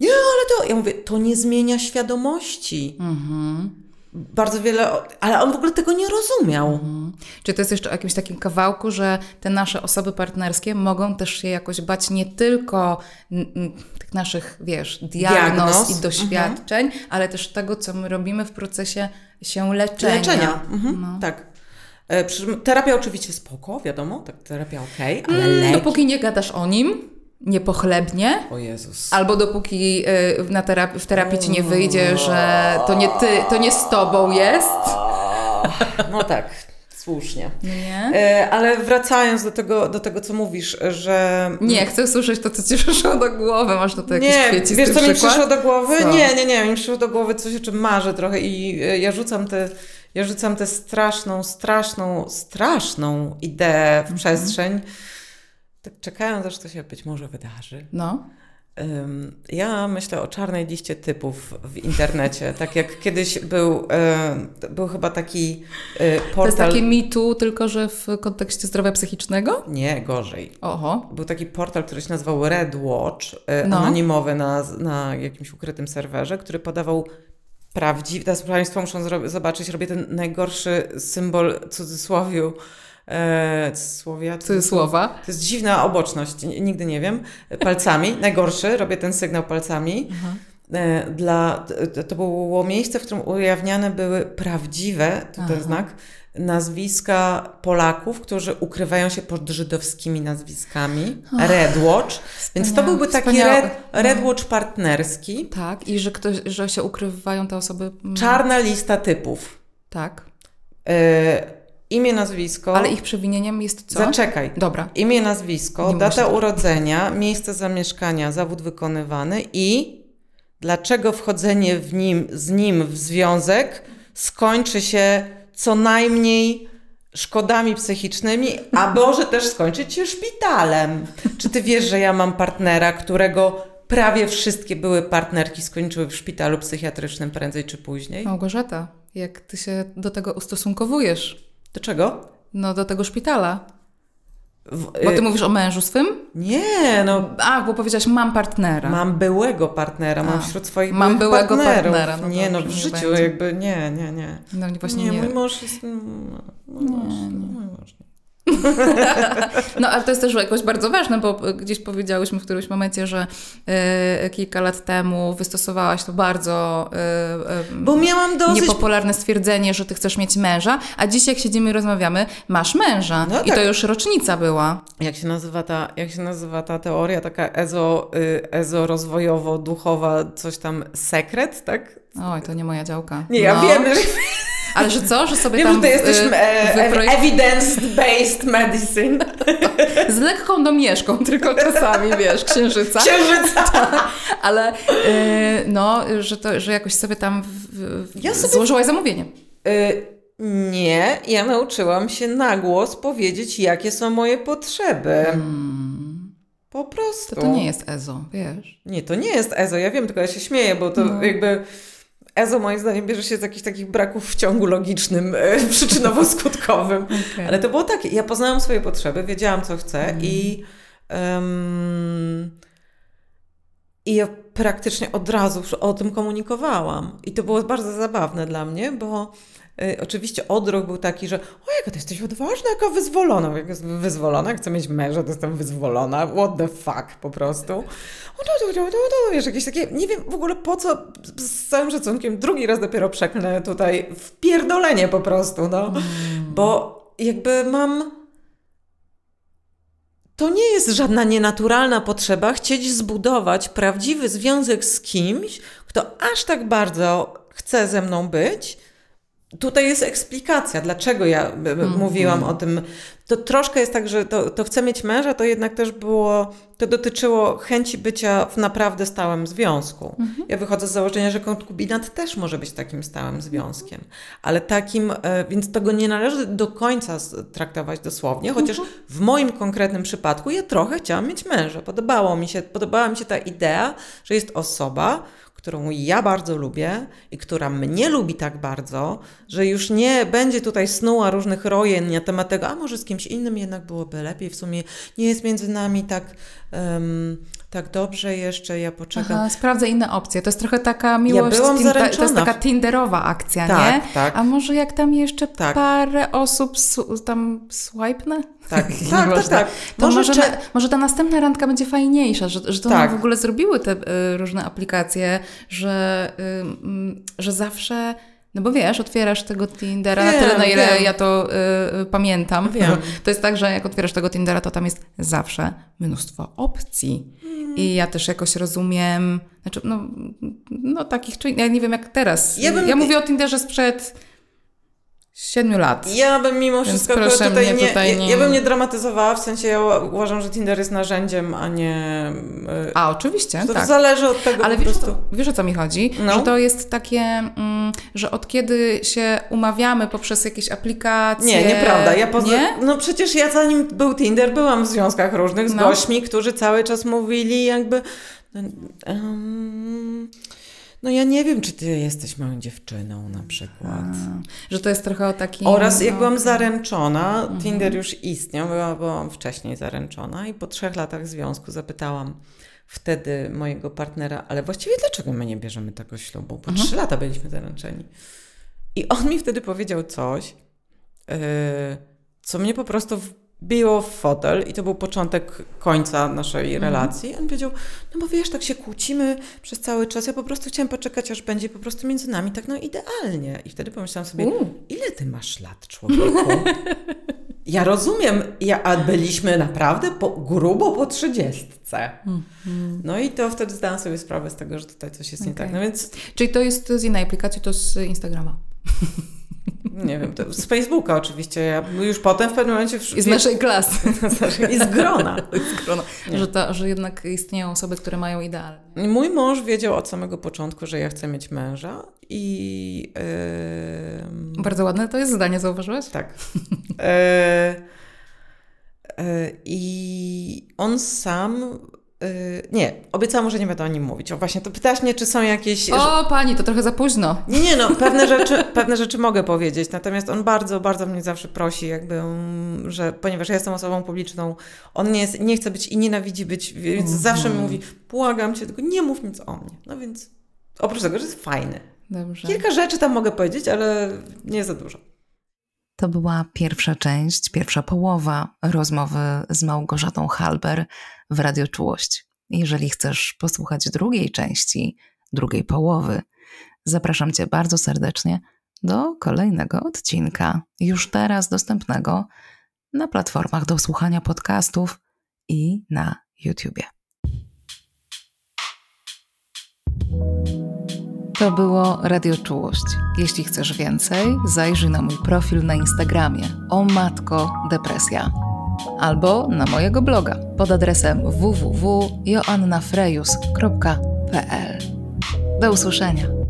Nie, ale to, ja mówię, to nie zmienia świadomości. Mm. Bardzo wiele, ale on w ogóle tego nie rozumiał. Mhm. Czy to jest jeszcze o jakimś takim kawałku, że te nasze osoby partnerskie mogą też się jakoś bać nie tylko naszych, wiesz, diagnoz, diagnoz. i doświadczeń, mhm. ale też tego, co my robimy w procesie się leczenia. Leczenia, mhm. no. tak. E, terapia oczywiście spoko, wiadomo, tak, terapia okej, okay, ale mm, Dopóki nie gadasz o nim, niepochlebnie. O Jezus. Albo dopóki y, na terapii, w terapii ci nie wyjdzie, że to nie ty, to nie z tobą jest. No tak. Słusznie. Nie? E, ale wracając do tego, do tego, co mówisz, że... Nie, chcę usłyszeć to, co ci przyszło do głowy. Masz tutaj jakiś Nie, kwiecisty wiesz co mi przykład? przyszło do głowy? Co? Nie, nie, nie, mi przyszło do głowy coś, o czym marzę trochę i e, ja rzucam te, ja rzucam tę straszną, straszną, straszną ideę Mhm. w przestrzeń, tak czekając, aż to się być może wydarzy. No. Ja myślę o czarnej liście typów w internecie. Tak jak kiedyś był, był chyba taki e, To jest portal. takie mitu, tylko że w kontekście zdrowia psychicznego? Nie, gorzej. Oho. Był taki portal, który się nazywał Red Watch, e, No. anonimowy na, na jakimś ukrytym serwerze, który podawał prawdziwy. Teraz Państwo muszą zobaczyć, robię ten najgorszy symbol cudzysłowiu. E, słowia, Cudzysłowa. To jest dziwna oboczność, nigdy nie wiem. Palcami, najgorszy, robię ten sygnał palcami. E, Dla, to- było miejsce, w którym ujawniane były prawdziwe, to ten Aha. znak, nazwiska Polaków, którzy ukrywają się pod żydowskimi nazwiskami. Red Watch. Więc to byłby taki. Red, Red Watch partnerski. Tak, i że, ktoś, że się ukrywają te osoby. mm, Czarna lista typów. Tak. E, imię, nazwisko. Ale ich przewinieniem jest co? Zaczekaj. Dobra. Imię, nazwisko, Nie data muszę. urodzenia, miejsce zamieszkania, zawód wykonywany i dlaczego wchodzenie w nim, z nim w związek skończy się co najmniej szkodami psychicznymi, a może też skończyć się szpitalem. Czy ty wiesz, że ja mam partnera, którego prawie wszystkie były partnerki skończyły w szpitalu psychiatrycznym prędzej czy później? Małgorzata, jak ty się do tego ustosunkowujesz? Do czego? No, do tego szpitala. W, Bo ty y, mówisz o mężu swym? nie, no A, bo powiedziałaś, mam partnera. Mam byłego partnera, mam A, wśród swoich mam byłego partnera, no nie, no w nie życiu będzie. jakby nie, nie, nie. No właśnie nie, nie. mój mąż jest... No, mój mąż, mój mąż. No, ale to jest też jakoś bardzo ważne, bo gdzieś powiedziałyśmy w którymś momencie, że e, kilka lat temu wystosowałaś to bardzo e, e, Bo miałam dosyć... niepopularne stwierdzenie, że ty chcesz mieć męża, a dziś jak siedzimy i rozmawiamy, masz męża. No I tak. to już rocznica była. Jak się nazywa ta, jak się nazywa ta teoria, taka ezo, y, ezo rozwojowo, duchowa, coś tam, sekret, tak? Oj, to nie moja działka. Nie, ja no. wiem, że, Ale że co? Że sobie wiem, tam że to jesteś y, e, wyprojek- evidence-based medicine. z lekką domieszką, tylko czasami, wiesz, księżyca. Księżyca. Ale y, no, że, to, że jakoś sobie tam w, w, Ja sobie- złożyłaś zamówienie. Y, nie, ja nauczyłam się na głos powiedzieć, jakie są moje potrzeby. Po prostu. To, to nie jest EZO, wiesz. Nie, to nie jest EZO, ja wiem, tylko ja się śmieję, bo to No. jakby EZO moim zdaniem bierze się z jakichś takich braków w ciągu logicznym, e, przyczynowo-skutkowym. Okay. Ale to było takie, ja poznałam swoje potrzeby, wiedziałam, co chcę i em, i ja praktycznie od razu o tym komunikowałam. I to było bardzo zabawne dla mnie, bo oczywiście odruch był taki, że o jaka ty jesteś odważna, jaka wyzwolona. Jak jest wyzwolona, jak chcę mieć męża, to jestem wyzwolona. What the fuck po prostu. O, no, no, no, no, no, wiesz, jakieś takie, nie wiem w ogóle po co, z- z całym szacunkiem, drugi raz dopiero przeklnę tutaj wpierdolenie po prostu, no. Bo jakby mam... To nie jest żadna nienaturalna potrzeba chcieć zbudować prawdziwy związek z kimś, kto aż tak bardzo chce ze mną być. Tutaj jest eksplikacja, dlaczego ja b- mówiłam o tym. To troszkę jest tak, że to, to chcę mieć męża, to jednak też było, to dotyczyło chęci bycia w naprawdę stałym związku. Ja wychodzę z założenia, że konkubinat też może być takim stałym związkiem, ale takim, e, więc tego nie należy do końca traktować dosłownie, chociaż w moim konkretnym przypadku ja trochę chciałam mieć męża. Podobało mi się, podobała mi się ta idea, że jest osoba, którą ja bardzo lubię i która mnie lubi tak bardzo, że już nie będzie tutaj snuła różnych rojen na temat tego, a może z kimś innym jednak byłoby lepiej, w sumie nie jest między nami tak, em, tak dobrze jeszcze, ja poczekam. Aha, sprawdzę inne opcje. To jest trochę taka miłość, tin- to jest taka tinderowa akcja, Tak, nie? tak. A może jak tam jeszcze Tak. parę osób tam swipenę? Tak, tak, tak, tak. To może, cze- na, może ta następna randka będzie fajniejsza, że, że to Tak. w ogóle zrobiły te y, różne aplikacje, że, y, mm, że zawsze, no bo wiesz, otwierasz tego Tindera na Wiem, tyle, na ile wiem. ja to y, y, pamiętam. Wiem. To jest tak, że jak otwierasz tego Tindera, to tam jest zawsze mnóstwo opcji. Mhm. I ja też jakoś rozumiem, znaczy, no, no takich, czy ja nie wiem jak teraz. Ja Ja, bym- mówię o Tinderze sprzed siedmiu lat. Ja bym mimo wszystko proszę tutaj, nie, tutaj nie- Ja, ja bym nie dramatyzowała, w sensie ja uważam, że Tinder jest narzędziem, a nie... y, A, oczywiście, to tak. zależy od tego Ale wiesz, prostu. co, wiesz o co mi chodzi? No. Że to jest takie, mm, że od kiedy się umawiamy poprzez jakieś aplikacje... Nie, nieprawda. Ja poza... Nie? No przecież ja zanim był Tinder, byłam w związkach różnych z No. gośćmi, którzy cały czas mówili jakby... em, no ja nie wiem, czy ty jesteś moją dziewczyną na przykład. Że to jest trochę o takim... Oraz jak no, byłam zaręczona, Tinder już istniał, była, byłam wcześniej zaręczona i po trzech latach związku zapytałam wtedy mojego partnera, ale właściwie dlaczego my nie bierzemy tego ślubu? Bo trzy lata byliśmy zaręczeni. I on mi wtedy powiedział coś, yy, co mnie po prostu wbiło w fotel i to był początek końca naszej relacji. On powiedział, no bo wiesz, tak się kłócimy przez cały czas, ja po prostu chciałam poczekać, aż będzie po prostu między nami tak no idealnie. I wtedy pomyślałam sobie, U. ile ty masz lat, człowieku? Ja rozumiem, ja, a byliśmy naprawdę po, grubo po trzydziestce. No i to wtedy zdałam sobie sprawę z tego, że tutaj coś jest nie Okej. tak. No więc Czyli to jest z innej aplikacji, to z Instagrama. Nie wiem, to z Facebooka oczywiście. Ja już potem w pewnym momencie... I z naszej klasy. I z grona. Z grona. Że, to, że jednak istnieją osoby, które mają idealnie. Mój mąż wiedział od samego początku, że ja chcę mieć męża i... Yy, Bardzo ładne to jest zdanie, zauważyłaś? tak. E, I on sam... e, nie, obiecałam mu, że nie będę o nim mówić. O właśnie, to pytałaś mnie, czy są jakieś... O, pani, to trochę za późno. Nie, nie, no, pewne rzeczy, pewne rzeczy mogę powiedzieć, natomiast on bardzo, bardzo mnie zawsze prosi, jakby, mm, że ponieważ ja jestem osobą publiczną, on nie, jest, nie chce być i nienawidzi być, więc zawsze mi mówi, błagam cię, tylko nie mów nic o mnie. No więc, oprócz tego, że jest fajny. Dobrze. Kilka rzeczy tam mogę powiedzieć, ale nie za dużo. To była pierwsza część, pierwsza połowa rozmowy z Małgorzatą Halber w Radio Czułość. Jeżeli chcesz posłuchać drugiej części, drugiej połowy, zapraszam Cię bardzo serdecznie do kolejnego odcinka, już teraz dostępnego na platformach do słuchania podcastów i na YouTubie. To było Radio Czułość. Jeśli chcesz więcej, zajrzyj na mój profil na Instagramie o matko depresja albo na mojego bloga pod adresem www.joannafrejus.pl. Do usłyszenia.